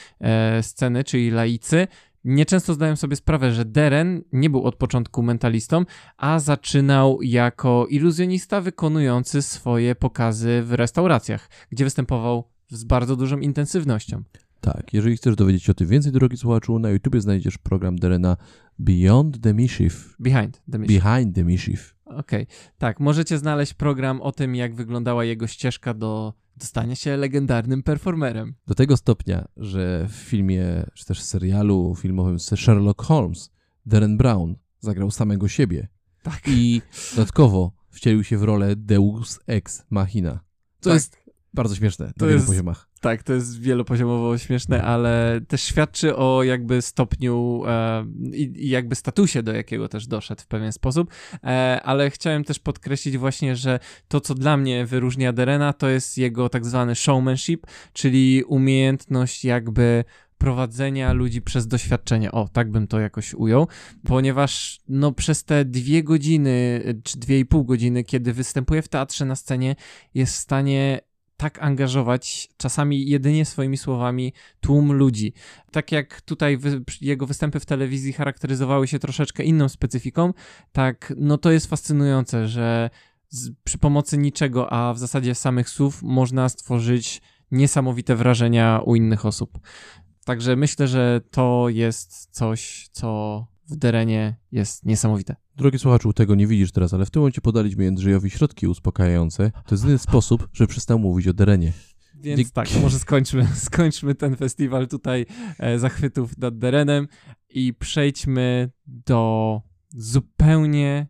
sceny, czyli laicy, nieczęsto zdają sobie sprawę, że Deren nie był od początku mentalistą, a zaczynał jako iluzjonista wykonujący swoje pokazy w restauracjach, gdzie występował z bardzo dużą intensywnością. Tak, jeżeli chcesz dowiedzieć się o tym więcej, drogi słuchaczu, na YouTubie znajdziesz program Derena Beyond the Mischief. Behind the mission. Behind the Mischief. Okej, tak, możecie znaleźć program o tym, jak wyglądała jego ścieżka do dostania się legendarnym performerem. Do tego stopnia, że w filmie, czy też serialu filmowym Sherlock Holmes, Darren Brown zagrał samego siebie Tak. i dodatkowo wcielił się w rolę Deus Ex Machina. To Tak. jest bardzo śmieszne To na wielu jest- poziomach. Tak, to jest wielopoziomowo śmieszne, ale też świadczy o jakby stopniu e, i, i jakby statusie, do jakiego też doszedł w pewien sposób. E, ale chciałem też podkreślić właśnie, że to, co dla mnie wyróżnia Derena, to jest jego tak zwany showmanship, czyli umiejętność jakby prowadzenia ludzi przez doświadczenie. O, tak bym to jakoś ujął, ponieważ no przez te dwie godziny, czy dwie i pół godziny, kiedy występuje w teatrze na scenie, jest w stanie tak angażować, czasami jedynie swoimi słowami, tłum ludzi. Tak jak tutaj wy, jego występy w telewizji charakteryzowały się troszeczkę inną specyfiką, tak no to jest fascynujące, że z, przy pomocy niczego, a w zasadzie samych słów można stworzyć niesamowite wrażenia u innych osób. Także myślę, że to jest coś, co w Derenie jest niesamowite. Drogi słuchaczu, tego nie widzisz teraz, ale w tym momencie podaliśmy Jędrzejowi środki uspokajające. To jest jedyny sposób, żeby przestał mówić o Derenie. Więc Dzięki. tak, może skończmy, skończmy ten festiwal tutaj e, zachwytów nad Derenem i przejdźmy do zupełnie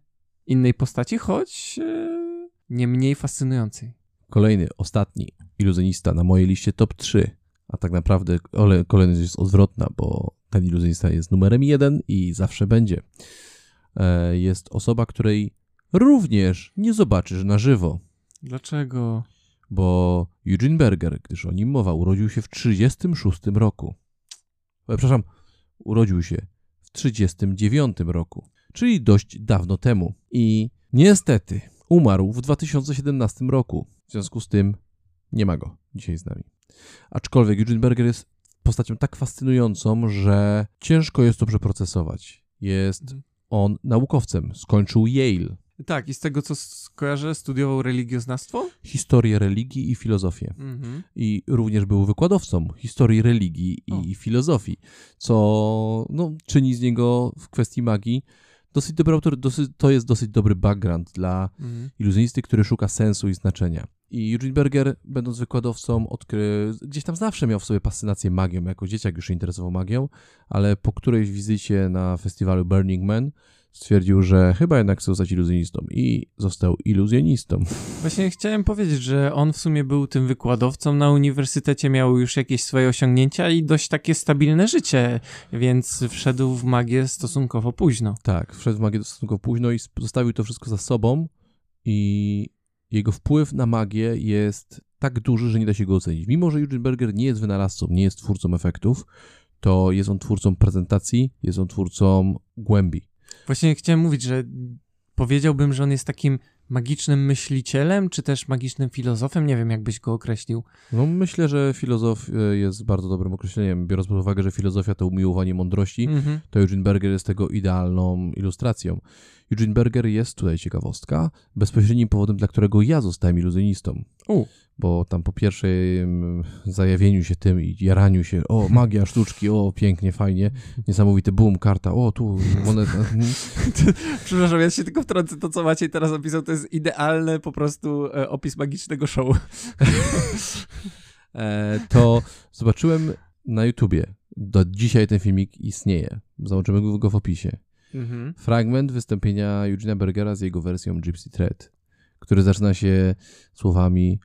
innej postaci, choć e, nie mniej fascynującej. Kolejny, ostatni iluzjonista na mojej liście top 3. A tak naprawdę ole- kolejność jest odwrotna, bo ten iluzjonista jest numerem jeden i zawsze będzie. E, Jest osoba, której również nie zobaczysz na żywo, Dlaczego? bo Eugene Berger, gdyż o nim mowa, urodził się w 36 roku. E, Przepraszam, urodził się w 39 roku, czyli dość dawno temu. I niestety umarł w 2017 roku. W związku z tym nie ma go dzisiaj z nami. Aczkolwiek Eugene Berger jest postacią tak fascynującą, że ciężko jest to przeprocesować. Jest Mhm. on naukowcem, skończył Yale, Tak, i z tego co skojarzę, studiował religioznawstwo? historię religii i filozofię. Mhm. i również był wykładowcą historii religii O. i filozofii, co no, czyni z niego w kwestii magii dosyć dobry autor, dosyć, to jest dosyć dobry background dla Mhm. iluzjonisty, który szuka sensu i znaczenia. I Eugene Berger, będąc wykładowcą, odkry... gdzieś tam zawsze miał w sobie fascynację magią, jako dzieciak już się interesował magią, ale po którejś wizycie na festiwalu Burning Man stwierdził, że chyba jednak chce zostać iluzjonistą i został iluzjonistą. Właśnie chciałem powiedzieć, że on w sumie był tym wykładowcą na uniwersytecie, miał już jakieś swoje osiągnięcia i dość takie stabilne życie, więc wszedł w magię stosunkowo późno. Tak, wszedł w magię stosunkowo późno i zostawił to wszystko za sobą i jego wpływ na magię jest tak duży, że nie da się go ocenić. Mimo, że Eugene Berger nie jest wynalazcą, nie jest twórcą efektów, to jest on twórcą prezentacji, jest on twórcą głębi. Właśnie chciałem mówić, że powiedziałbym, że on jest takim magicznym myślicielem, czy też magicznym filozofem? Nie wiem, jak byś go określił. No myślę, że filozof e, jest bardzo dobrym określeniem, biorąc pod uwagę, że filozofia to umiłowanie mądrości, Mhm. to Eugene Berger jest tego idealną ilustracją. Eugene Berger jest, tutaj ciekawostka, bezpośrednim powodem, dla którego ja zostałem iluzjonistą. U. Bo tam po pierwszym zajawieniu się tym i jaraniu się, o magia sztuczki, o pięknie, fajnie, niesamowity boom, karta, o tu moneta. Przepraszam, ja się tylko wtrącę. To, co Maciej teraz opisał, to jest idealny po prostu e, opis magicznego show. e, to zobaczyłem na YouTubie. Do dzisiaj ten filmik istnieje. Zobaczymy go- w opisie. Mhm. Fragment wystąpienia Eugene'a Bergera z jego wersją Gypsy Thread, który zaczyna się słowami,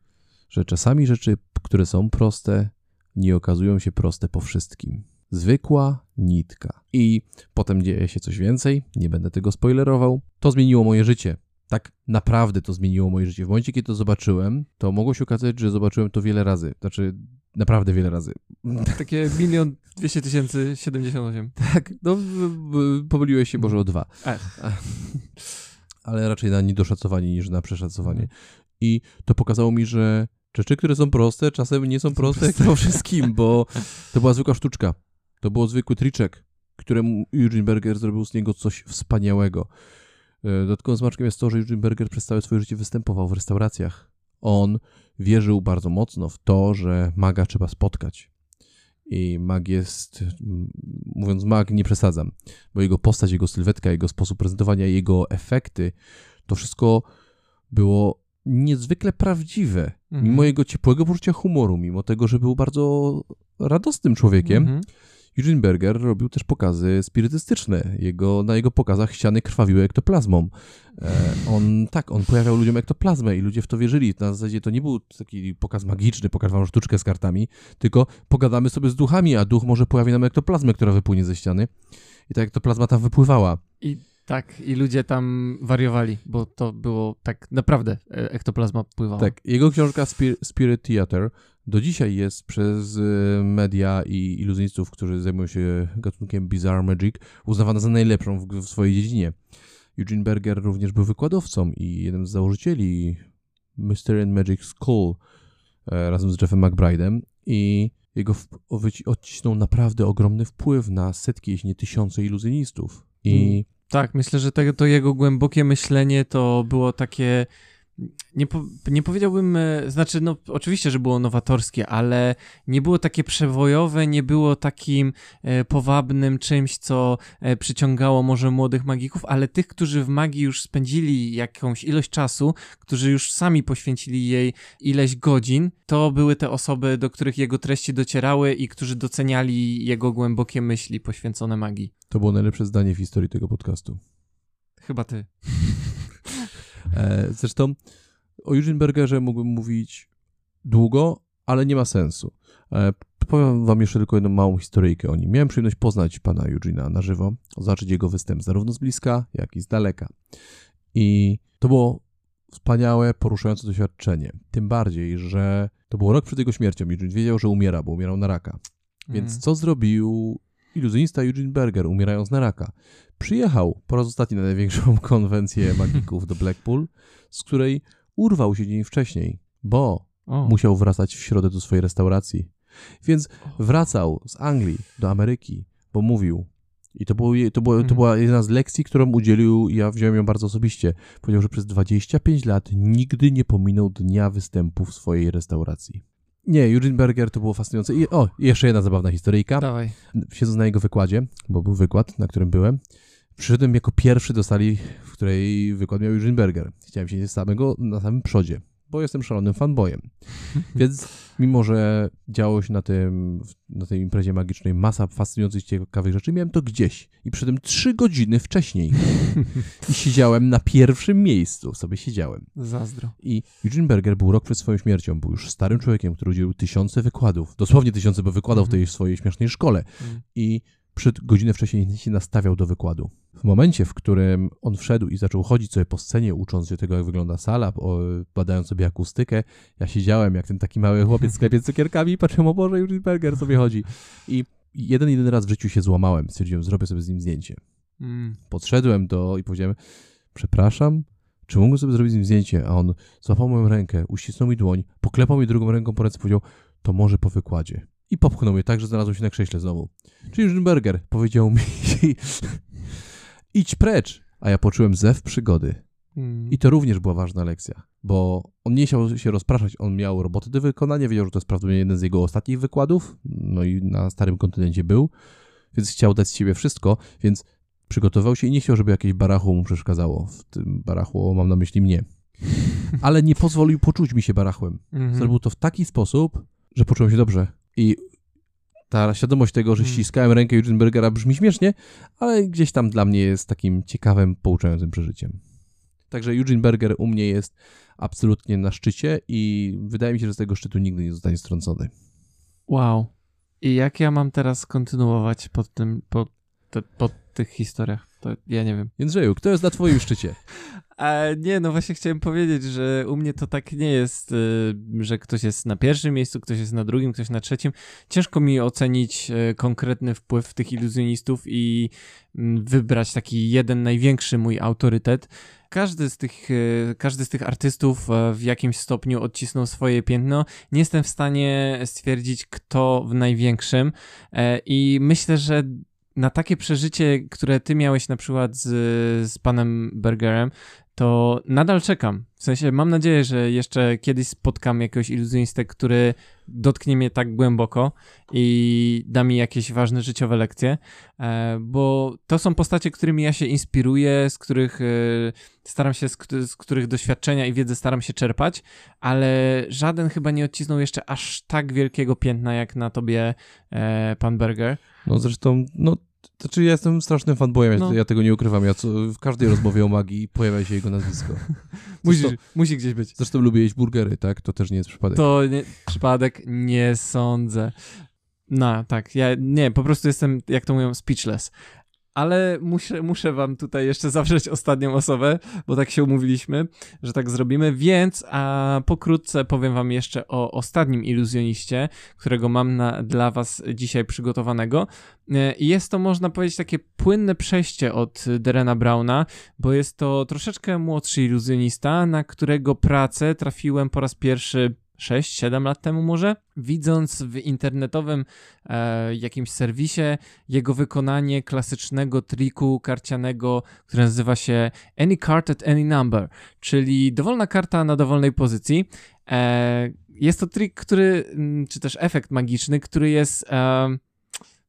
że czasami rzeczy, które są proste, nie okazują się proste po wszystkim. Zwykła nitka. I potem dzieje się coś więcej, nie będę tego spoilerował. To zmieniło moje życie. Tak naprawdę to zmieniło moje życie. W momencie, kiedy to zobaczyłem, to mogło się okazać, że zobaczyłem to wiele razy. Znaczy, naprawdę wiele razy. Takie milion dwieście tysięcy siedemdziesiąt osiem. Tak, no pomyliłeś się może o dwa. Ech. ale raczej na niedoszacowanie niż na przeszacowanie. I to pokazało mi, że rzeczy, które są proste, czasem nie są proste jak po wszystkim, bo to była zwykła sztuczka. To był zwykły triczek, któremu Eugene Berger zrobił z niego coś wspaniałego. E, Dodatkowym smaczkiem jest to, że Eugene Berger przez całe swoje życie występował w restauracjach. On wierzył bardzo mocno w to, że maga trzeba spotkać. I mag jest, mm, mówiąc mag, nie przesadzam, bo jego postać, jego sylwetka, jego sposób prezentowania, jego efekty, to wszystko było niezwykle prawdziwe. Mhm. Mimo jego ciepłego poczucia humoru, mimo tego, że był bardzo radosnym człowiekiem, Mhm. Eugene Berger robił też pokazy spirytystyczne. Jego, na jego pokazach ściany krwawiły ektoplazmą. E, on, tak, on pojawiał ludziom ektoplazmę i ludzie w to wierzyli. Na zasadzie to nie był taki pokaz magiczny, pokaż wam sztuczkę z kartami, tylko pogadamy sobie z duchami, a duch może pojawi nam ektoplazmę, która wypłynie ze ściany. I ta ektoplazma tam wypływała. I tak, i ludzie tam wariowali, bo to było tak naprawdę e, ektoplazma pływała. Tak, jego książka Spir- Spirit Theater do dzisiaj jest przez e, media i iluzjonistów, którzy zajmują się gatunkiem Bizarre Magic, uznawana za najlepszą w, w swojej dziedzinie. Eugene Berger również był wykładowcą i jednym z założycieli Mystery and Magic School e, razem z Jeffem McBride'em i jego odcisnął naprawdę ogromny wpływ na setki, jeśli nie tysiące iluzjonistów. I Tak, myślę, że tego, to jego głębokie myślenie to było takie. Nie, po, nie powiedziałbym, e, znaczy, no, oczywiście, że było nowatorskie, ale nie było takie przewojowe, nie było takim e, powabnym czymś, co e, przyciągało może młodych magików, ale tych, którzy w magii już spędzili jakąś ilość czasu, którzy już sami poświęcili jej ileś godzin, to były te osoby, do których jego treści docierały i którzy doceniali jego głębokie myśli poświęcone magii. to było najlepsze zdanie w historii tego podcastu. Chyba ty. E, Zresztą o Eugene Bergerze mógłbym mówić długo, ale nie ma sensu. E, Powiem wam jeszcze tylko jedną małą historyjkę o nim. Miałem przyjemność poznać pana Eugene'a na żywo, zobaczyć jego występ zarówno z bliska, jak i z daleka. I to było wspaniałe, poruszające doświadczenie. Tym bardziej, że to było rok przed jego śmiercią. Eugene wiedział, że umiera, bo umierał na raka. Więc Mm. co zrobił iluzjonista Eugene Berger, umierając na raka? Przyjechał po raz ostatni na największą konwencję magików do Blackpool, z której urwał się dzień wcześniej, bo O. musiał wracać w środę do swojej restauracji. Więc wracał z Anglii do Ameryki, bo mówił. I to, było, to, było, to Mhm. była jedna z lekcji, którą udzielił, ja wziąłem ją bardzo osobiście. Powiedział, że przez 25 lat nigdy nie pominął dnia występu w swojej restauracji. Nie, Eugene Berger to było fascynujące. I, o, jeszcze jedna zabawna historyjka. Dawaj. Siedząc na jego wykładzie, bo był wykład, na którym byłem, przyszedłem jako pierwszy do sali, w której wykład miał Eugene Berger. Chciałem siedzieć samego na samym przodzie, bo jestem szalonym fanboyem. Więc mimo, że działo się na, tym, na tej imprezie magicznej masa fascynujących, ciekawych rzeczy, miałem to gdzieś. I przy tym trzy godziny wcześniej. I siedziałem na pierwszym miejscu, sobie siedziałem. Zazdro. I Eugene Berger był rok przed swoją śmiercią. Był już starym człowiekiem, który udzielił tysiące wykładów. Dosłownie tysiące, bo wykładał w tej swojej śmiesznej szkole. Mm. I przed godzinę wcześniej się nastawiał do wykładu. W momencie, w którym on wszedł i zaczął chodzić sobie po scenie, ucząc się tego, jak wygląda sala, badając sobie akustykę, ja siedziałem jak ten taki mały chłopiec w sklepie z cukierkami i patrzyłem, o Boże, Eugene Berger sobie chodzi. I jeden, jeden raz w życiu się złamałem. Stwierdziłem, zrobię sobie z nim zdjęcie. Mm. Podszedłem do i powiedziałem, przepraszam, czy mógłbym sobie zrobić z nim zdjęcie? A on złapał moją rękę, uścisnął mi dłoń, poklepał mi drugą ręką po ręce, powiedział, to może po wykładzie. I popchnął mnie tak, że znalazłem się na krześle znowu. Czyli Rzymberger powiedział mi, idź precz. A ja poczułem zew przygody. Mm. I to również była ważna lekcja, bo on nie chciał się rozpraszać, on miał roboty do wykonania, wiedział, że to jest prawdopodobnie jeden z jego ostatnich wykładów, no i na starym kontynencie był, więc chciał dać z siebie wszystko, więc przygotował się i nie chciał, żeby jakieś barachło mu przeszkadzało. W tym barachło mam na myśli mnie. Ale nie pozwolił poczuć mi się barachłem. Mhm. Zrobił to w taki sposób, że poczułem się dobrze. I ta świadomość tego, że Mm. ściskałem rękę Eugenbergera brzmi śmiesznie, ale gdzieś tam dla mnie jest takim ciekawym, pouczającym przeżyciem. Także Eugene Berger u mnie jest absolutnie na szczycie i wydaje mi się, że z tego szczytu nigdy nie zostanie strącony. Wow. I jak ja mam teraz kontynuować pod tym, po, te, po tych historiach? To ja nie wiem. Jędrzeju, kto jest na twoim szczycie? A nie, no właśnie chciałem powiedzieć, że u mnie to tak nie jest, y, że ktoś jest na pierwszym miejscu, ktoś jest na drugim, ktoś na trzecim. Ciężko mi ocenić y, konkretny wpływ tych iluzjonistów i mm, wybrać taki jeden największy mój autorytet. Każdy z tych, y, każdy z tych artystów e, w jakimś stopniu odcisnął swoje piętno. Nie jestem w stanie stwierdzić, kto w największym e, i myślę, że na takie przeżycie, które ty miałeś na przykład z, z panem Bergerem, to nadal czekam. W sensie mam nadzieję, że jeszcze kiedyś spotkam jakiegoś iluzjonistę, który dotknie mnie tak głęboko i da mi jakieś ważne życiowe lekcje, e, bo to są postacie, którymi ja się inspiruję, z których e, staram się, z, któ- z których doświadczenia i wiedzy staram się czerpać, ale żaden chyba nie odcisnął jeszcze aż tak wielkiego piętna jak na tobie e, pan Berger. No zresztą, no, znaczy ja jestem strasznym fanboyem, ja- No. ja tego nie ukrywam. Ja co, w każdej rozmowie o magii pojawia się jego nazwisko. Musi, Zresztą, musi gdzieś być. zresztą lubię jeść burgery, tak? To też nie jest przypadek. To nie, przypadek nie sądzę. No, tak, ja nie, po prostu jestem, jak to mówią, speechless. Ale muszę, muszę wam tutaj jeszcze zawrzeć ostatnią osobę, bo tak się umówiliśmy, że tak zrobimy, więc a pokrótce powiem wam jeszcze o ostatnim iluzjoniście, którego mam na, dla was dzisiaj przygotowanego. E, jest to, można powiedzieć, takie płynne przejście od Derena Browna, bo jest to troszeczkę młodszy iluzjonista, na którego pracę trafiłem po raz pierwszy 6-7 lat temu może, widząc w internetowym e, jakimś serwisie jego wykonanie klasycznego triku karcianego, który nazywa się Any Card at Any Number, czyli dowolna karta na dowolnej pozycji. E, jest to trik, który, mm, czy też efekt magiczny, który jest, e,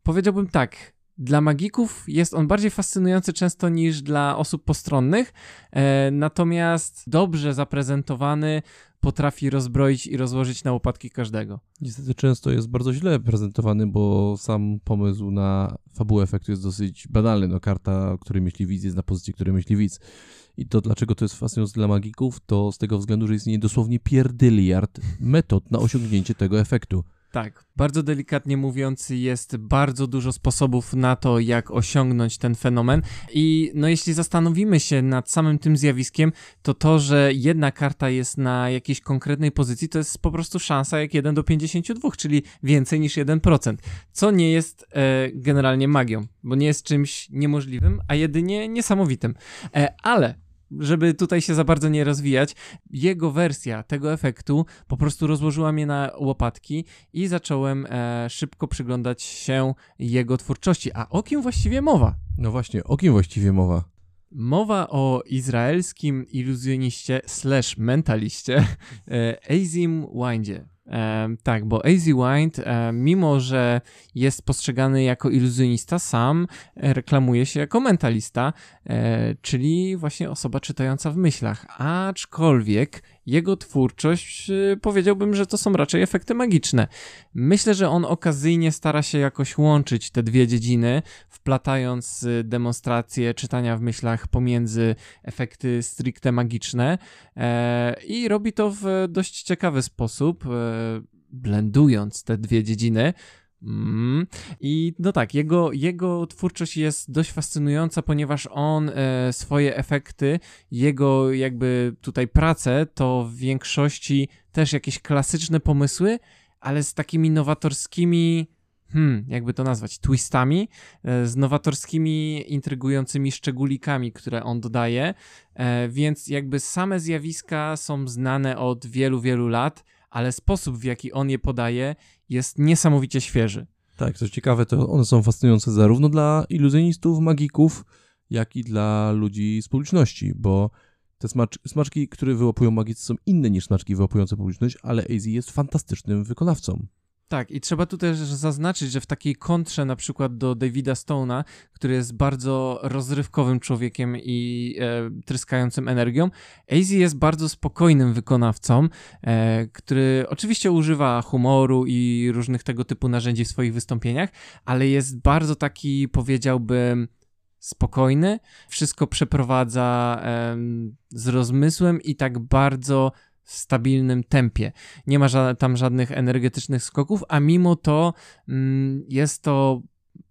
powiedziałbym tak, dla magików jest on bardziej fascynujący często niż dla osób postronnych, e, natomiast dobrze zaprezentowany potrafi rozbroić i rozłożyć na łopatki każdego. Niestety często jest bardzo źle prezentowany, bo sam pomysł na fabułę efektu jest dosyć banalny. No, karta, której myśli widz, jest na pozycji, której myśli widz. I to dlaczego to jest fascynujące dla magików, to z tego względu, że istnieje dosłownie pierdyliard metod na osiągnięcie tego efektu. Tak, bardzo delikatnie mówiąc, jest bardzo dużo sposobów na to, jak osiągnąć ten fenomen. I no, jeśli zastanowimy się nad samym tym zjawiskiem, to to, że jedna karta jest na jakiejś konkretnej pozycji, to jest po prostu szansa jak 1 do 52, czyli więcej niż 1%. Co nie jest e, generalnie magią, bo nie jest czymś niemożliwym, a jedynie niesamowitym. E, ale żeby tutaj się za bardzo nie rozwijać, jego wersja tego efektu po prostu rozłożyła mnie na łopatki i zacząłem e, szybko przyglądać się jego twórczości. A o kim właściwie mowa? No właśnie, o kim właściwie mowa? Mowa o izraelskim iluzjoniście slash mentaliście e, Azim Windzie. Tak, bo Az Wind, mimo że jest postrzegany jako iluzjonista, sam e, reklamuje się jako mentalista, e, czyli właśnie osoba czytająca w myślach. Aczkolwiek jego twórczość e, powiedziałbym, że to są raczej efekty magiczne. Myślę, że on okazyjnie stara się jakoś łączyć te dwie dziedziny, wplatając y, demonstracje czytania w myślach pomiędzy efekty stricte magiczne e, i robi to w dość ciekawy sposób, e, blendując te dwie dziedziny. Mm. I no tak, jego, jego twórczość jest dość fascynująca, ponieważ on e, swoje efekty, jego jakby tutaj pracę, to w większości też jakieś klasyczne pomysły, ale z takimi nowatorskimi hmm, jakby to nazwać, twistami, e, z nowatorskimi, intrygującymi szczególikami, które on dodaje, e, więc jakby same zjawiska są znane od wielu, wielu lat, ale sposób, w jaki on je podaje, jest niesamowicie świeży. Tak, co ciekawe, to one są fascynujące zarówno dla iluzjonistów, magików, jak i dla ludzi z publiczności, bo te smacz, smaczki, które wyłapują magicy są inne niż smaczki wyłapujące publiczność, ale AZ jest fantastycznym wykonawcą. Tak, i trzeba tu też zaznaczyć, że w takiej kontrze na przykład do Davida Stone'a, który jest bardzo rozrywkowym człowiekiem i e, tryskającym energią, AZ jest bardzo spokojnym wykonawcą, e, który oczywiście używa humoru i różnych tego typu narzędzi w swoich wystąpieniach, ale jest bardzo taki, powiedziałbym, spokojny, wszystko przeprowadza e, z rozmysłem i tak bardzo stabilnym tempie. Nie ma ża tam żadnych energetycznych skoków, a mimo to mm, jest to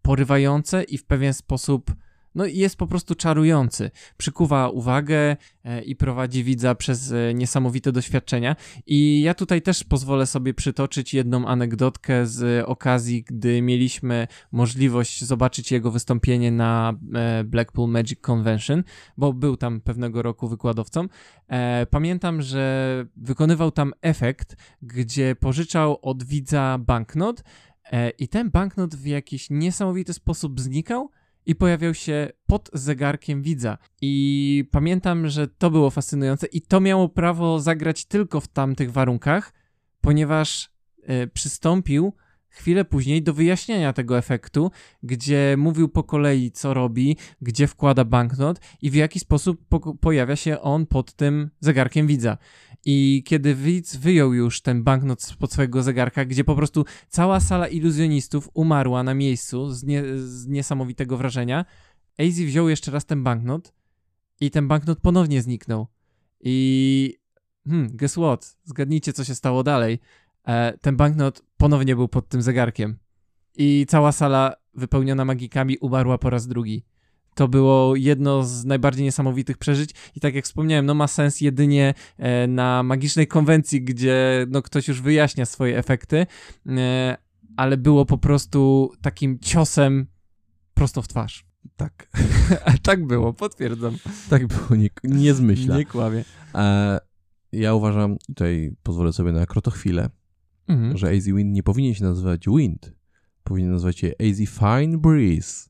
porywające i w pewien sposób no jest po prostu czarujący. Przykuwa uwagę e, i prowadzi widza przez e, niesamowite doświadczenia. I ja tutaj też pozwolę sobie przytoczyć jedną anegdotkę z okazji, gdy mieliśmy możliwość zobaczyć jego wystąpienie na e, Blackpool Magic Convention, bo był tam pewnego roku wykładowcą. Pamiętam, że wykonywał tam efekt, gdzie pożyczał od widza banknot i ten banknot w jakiś niesamowity sposób znikał i pojawiał się pod zegarkiem widza. I pamiętam, że to było fascynujące i to miało prawo zagrać tylko w tamtych warunkach, ponieważ y, przystąpił chwilę później do wyjaśnienia tego efektu, gdzie mówił po kolei, co robi, gdzie wkłada banknot i w jaki sposób po pojawia się on pod tym zegarkiem widza. I kiedy widz wyjął już ten banknot spod swojego zegarka, gdzie po prostu cała sala iluzjonistów umarła na miejscu z, nie, z niesamowitego wrażenia, AZ wziął jeszcze raz ten banknot i ten banknot ponownie zniknął. I hmm, guess what? Zgadnijcie, co się stało dalej. E, ten banknot ponownie był pod tym zegarkiem. I cała sala wypełniona magikami umarła po raz drugi. To było jedno z najbardziej niesamowitych przeżyć i tak jak wspomniałem, no ma sens jedynie e, na magicznej konwencji, gdzie no ktoś już wyjaśnia swoje efekty, e, ale było po prostu takim ciosem prosto w twarz. Tak. tak było, potwierdzam. Tak było, nie, nie zmyśla. Nie kłamie. E, ja uważam, tutaj pozwolę sobie na krotochwilę, mhm. że AZ Wind nie powinien się nazywać Wind. Powinien nazywać się AZ Fine Breeze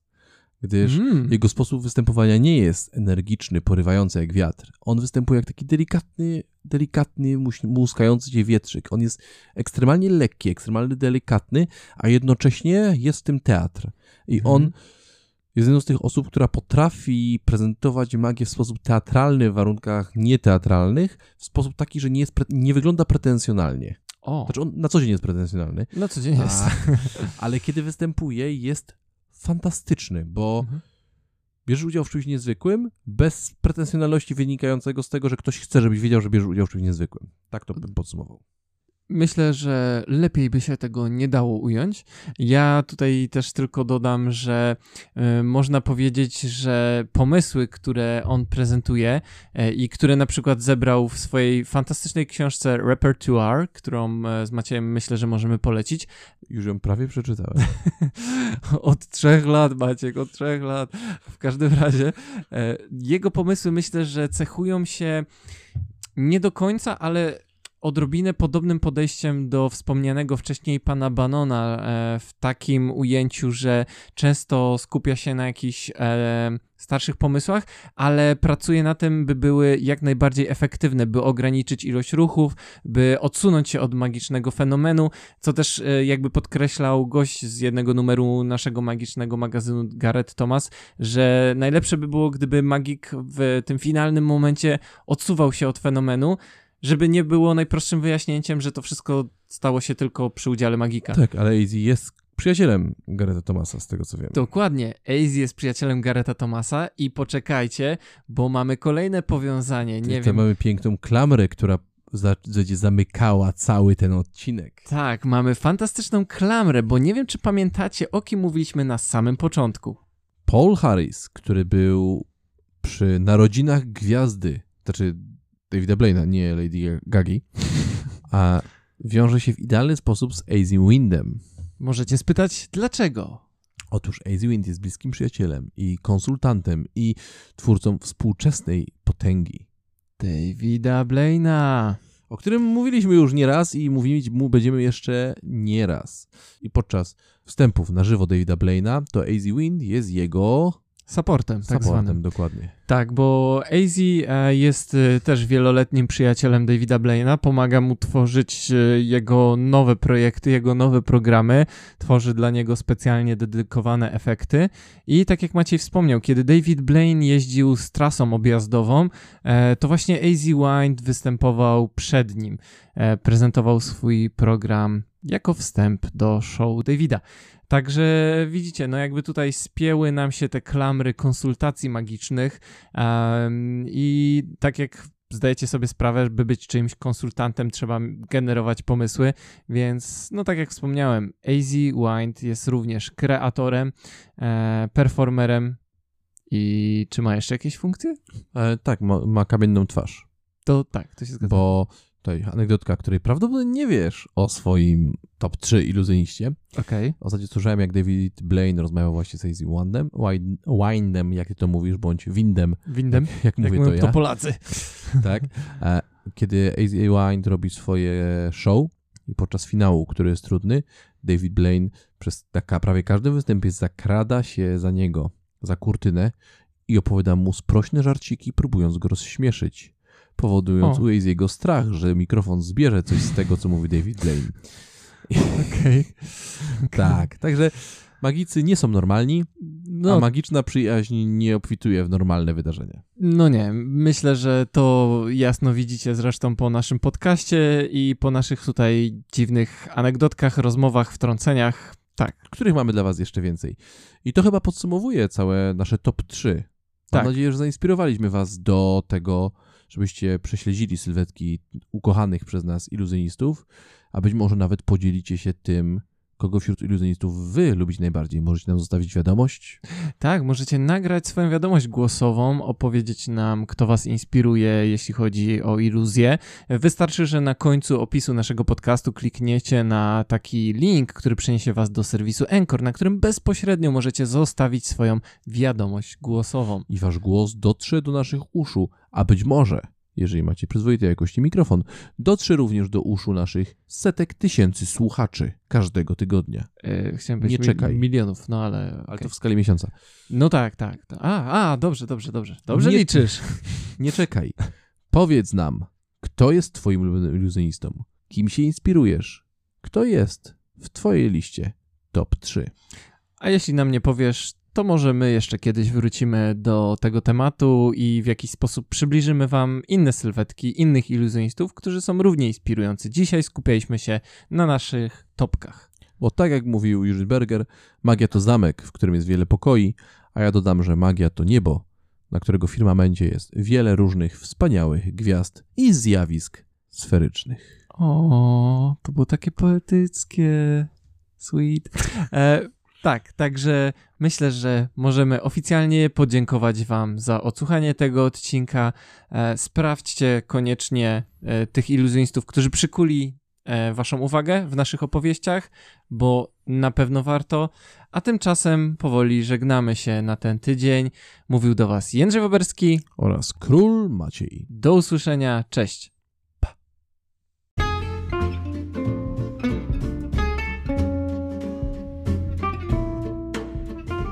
gdyż mm. jego sposób występowania nie jest energiczny, porywający jak wiatr. On występuje jak taki delikatny, delikatny, muskający się wietrzyk. On jest ekstremalnie lekki, ekstremalnie delikatny, a jednocześnie jest w tym teatr. I mm. on jest jedną z tych osób, która potrafi prezentować magię w sposób teatralny w warunkach nieteatralnych, w sposób taki, że nie, jest, nie wygląda pretensjonalnie. O. Znaczy on na co dzień jest pretensjonalny. Na co dzień jest. A, ale kiedy występuje, jest fantastyczny, bo mhm. bierzesz udział w czymś niezwykłym, bez pretensjonalności wynikającego z tego, że ktoś chce, żebyś wiedział, że bierzesz udział w czymś niezwykłym. Tak to bym podsumował. Myślę, że lepiej by się tego nie dało ująć. Ja tutaj też tylko dodam, że y, można powiedzieć, że pomysły, które on prezentuje y, i które na przykład zebrał w swojej fantastycznej książce Repertoire, którą y, z Maciejem myślę, że możemy polecić. Już ją prawie przeczytałem. od trzech lat, Maciek, od trzech lat. W każdym razie jego pomysły myślę, że cechują się nie do końca, ale odrobinę podobnym podejściem do wspomnianego wcześniej pana Banona e, w takim ujęciu, że często skupia się na jakichś e, starszych pomysłach, ale pracuje na tym, by były jak najbardziej efektywne, by ograniczyć ilość ruchów, by odsunąć się od magicznego fenomenu, co też e, jakby podkreślał gość z jednego numeru naszego magicznego magazynu Gareth Thomas, że najlepsze by było, gdyby magik w tym finalnym momencie odsuwał się od fenomenu, żeby nie było najprostszym wyjaśnięciem, że to wszystko stało się tylko przy udziale magika. Tak, ale AZ jest przyjacielem Gareta Thomasa, z tego co wiem. Dokładnie. AZ jest przyjacielem Gareta Thomasa i poczekajcie, bo mamy kolejne powiązanie. Nie wiem. mamy piękną klamrę, która będzie zamykała cały ten odcinek. Tak, mamy fantastyczną klamrę, bo nie wiem, czy pamiętacie, o kim mówiliśmy na samym początku. Paul Harris, który był przy narodzinach gwiazdy, znaczy Davida Blaina, nie Lady Gagi, a wiąże się w idealny sposób z AZ Windem. Możecie spytać, dlaczego? Otóż AZ Wind jest bliskim przyjacielem i konsultantem i twórcą współczesnej potęgi, Davida Blaina. o którym mówiliśmy już nieraz i mówić mu będziemy jeszcze nieraz. I podczas wstępów na żywo Davida Blaina, to AZ Wind jest jego Supportem, tak supportem, zwanym. dokładnie. Tak, bo AZ e, jest e, też wieloletnim przyjacielem Davida Blaina, pomaga mu tworzyć e, jego nowe projekty, jego nowe programy, tworzy dla niego specjalnie dedykowane efekty i tak jak Maciej wspomniał, kiedy David Blaine jeździł z trasą objazdową, to właśnie AZ Wind występował przed nim, prezentował swój program jako wstęp do show Davida. Także widzicie, no jakby tutaj spięły nam się te klamry konsultacji magicznych em, i tak jak zdajecie sobie sprawę, by być czyimś konsultantem trzeba generować pomysły, więc no tak jak wspomniałem, AZ Wind jest również kreatorem, e, performerem i czy ma jeszcze jakieś funkcje? E, tak, ma, ma kamienną twarz. To tak, to się zgadza. Bo tutaj anegdotka, której prawdopodobnie nie wiesz o swoim top 3 iluzjoniście. Okej. Ostatnio słyszałem, jak David Blaine rozmawiał właśnie z AZ Windem, Wind- Windem, jak ty to mówisz, bądź Windem, Windem, jak jak mówię to ja. to Polacy. tak? E, Kiedy AZ Wind robi swoje show i podczas finału, który jest trudny, David Blaine przez taka prawie każdy występie zakrada się za niego, za kurtynę i opowiada mu sprośne żarciki, próbując go rozśmieszyć, powodując O. u jego strach, że mikrofon zbierze coś z tego, co mówi David Blaine. Okej. Tak, także magicy nie są normalni, a No, magiczna przyjaźń nie obfituje w normalne wydarzenia. No nie, myślę, że to jasno widzicie zresztą po naszym podcaście i po naszych tutaj dziwnych anegdotkach, rozmowach, wtrąceniach. Tak, których mamy dla Was jeszcze więcej. I to chyba podsumowuje całe nasze top 3. Mam Tak. nadzieję, że zainspirowaliśmy Was do tego, żebyście prześledzili sylwetki ukochanych przez nas iluzjonistów, a być może nawet podzielicie się tym, kogo wśród iluzjonistów Wy lubicie najbardziej. Możecie nam zostawić wiadomość. tak, możecie nagrać swoją wiadomość głosową, opowiedzieć nam, kto was inspiruje, jeśli chodzi o iluzję. Wystarczy, że na końcu opisu naszego podcastu klikniecie na taki link, który przeniesie was do serwisu Anchor, na którym bezpośrednio możecie zostawić swoją wiadomość głosową. I Wasz głos dotrze do naszych uszu, a być może, jeżeli macie przyzwoitej jakości mikrofon, dotrze również do uszu naszych setek tysięcy słuchaczy każdego tygodnia. E, chciałem powiedzieć Nie czekaj. milionów, no ale... Ale okej. to w skali miesiąca. No tak, tak. A, a, dobrze, dobrze, dobrze. Dobrze Nie- liczysz. Nie czekaj. Powiedz nam, kto jest twoim iluzjonistą? Kim się inspirujesz? Kto jest w twojej liście top 3? A jeśli nam nie powiesz, to może my jeszcze kiedyś wrócimy do tego tematu i w jakiś sposób przybliżymy wam inne sylwetki innych iluzjonistów, którzy są równie inspirujący. Dzisiaj skupialiśmy się na naszych topkach. Bo tak jak mówił Jurzy Berger, magia to zamek, w którym jest wiele pokoi, a ja dodam, że magia to niebo, na którego firmamencie jest wiele różnych wspaniałych gwiazd i zjawisk sferycznych. O, to było takie poetyckie. Sweet. E, tak, także myślę, że możemy oficjalnie podziękować Wam za odsłuchanie tego odcinka. E, sprawdźcie koniecznie e, tych iluzjonistów, którzy przykuli e, Waszą uwagę w naszych opowieściach, bo na pewno warto. A tymczasem powoli żegnamy się na ten tydzień. Mówił do Was Jędrzej Woberski. Oraz król Maciej. Do usłyszenia. Cześć.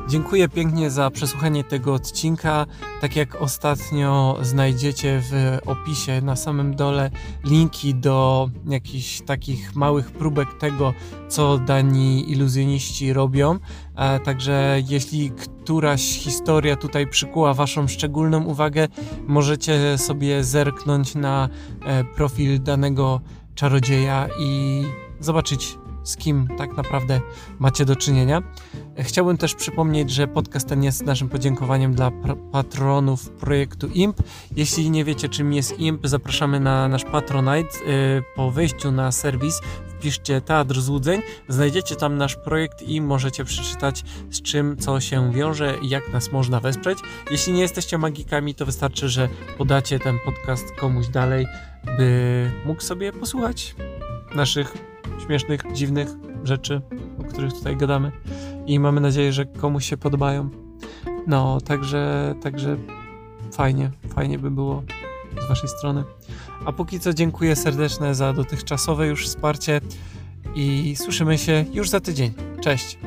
Dziękuję pięknie za przesłuchanie tego odcinka. Tak jak ostatnio znajdziecie w opisie na samym dole linki do jakichś takich małych próbek tego, co dani iluzjoniści robią. E, Także jeśli któraś historia tutaj przykuła Waszą szczególną uwagę, możecie sobie zerknąć na e, profil danego czarodzieja i zobaczyć, z kim tak naprawdę macie do czynienia. Chciałbym też przypomnieć, że podcast ten jest naszym podziękowaniem dla patronów projektu IMP. Jeśli nie wiecie, czym jest IMP, zapraszamy na nasz Patronite. Yy, Po wejściu na serwis wpiszcie Teatr Złudzeń, znajdziecie tam nasz projekt i możecie przeczytać z czym, co się wiąże i jak nas można wesprzeć. Jeśli nie jesteście magikami, to wystarczy, że podacie ten podcast komuś dalej, by mógł sobie posłuchać naszych śmiesznych, dziwnych rzeczy o których tutaj gadamy. I mamy nadzieję, że komuś się podobają. No, także, także fajnie, fajnie by było z waszej strony. A póki co dziękuję serdeczne za dotychczasowe już wsparcie i słyszymy się już za tydzień. Cześć!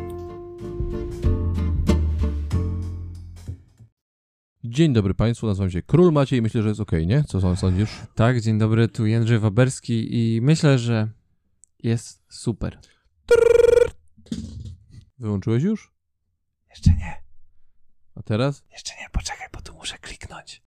Dzień dobry Państwu, nazywam się Król Maciej myślę, że jest ok, nie? Co sąd- sądzisz? Tak, dzień dobry, tu Jędrzej Waberski i myślę, że jest super. Wyłączyłeś już? Jeszcze nie, A teraz? jeszcze nie, poczekaj, bo tu muszę kliknąć.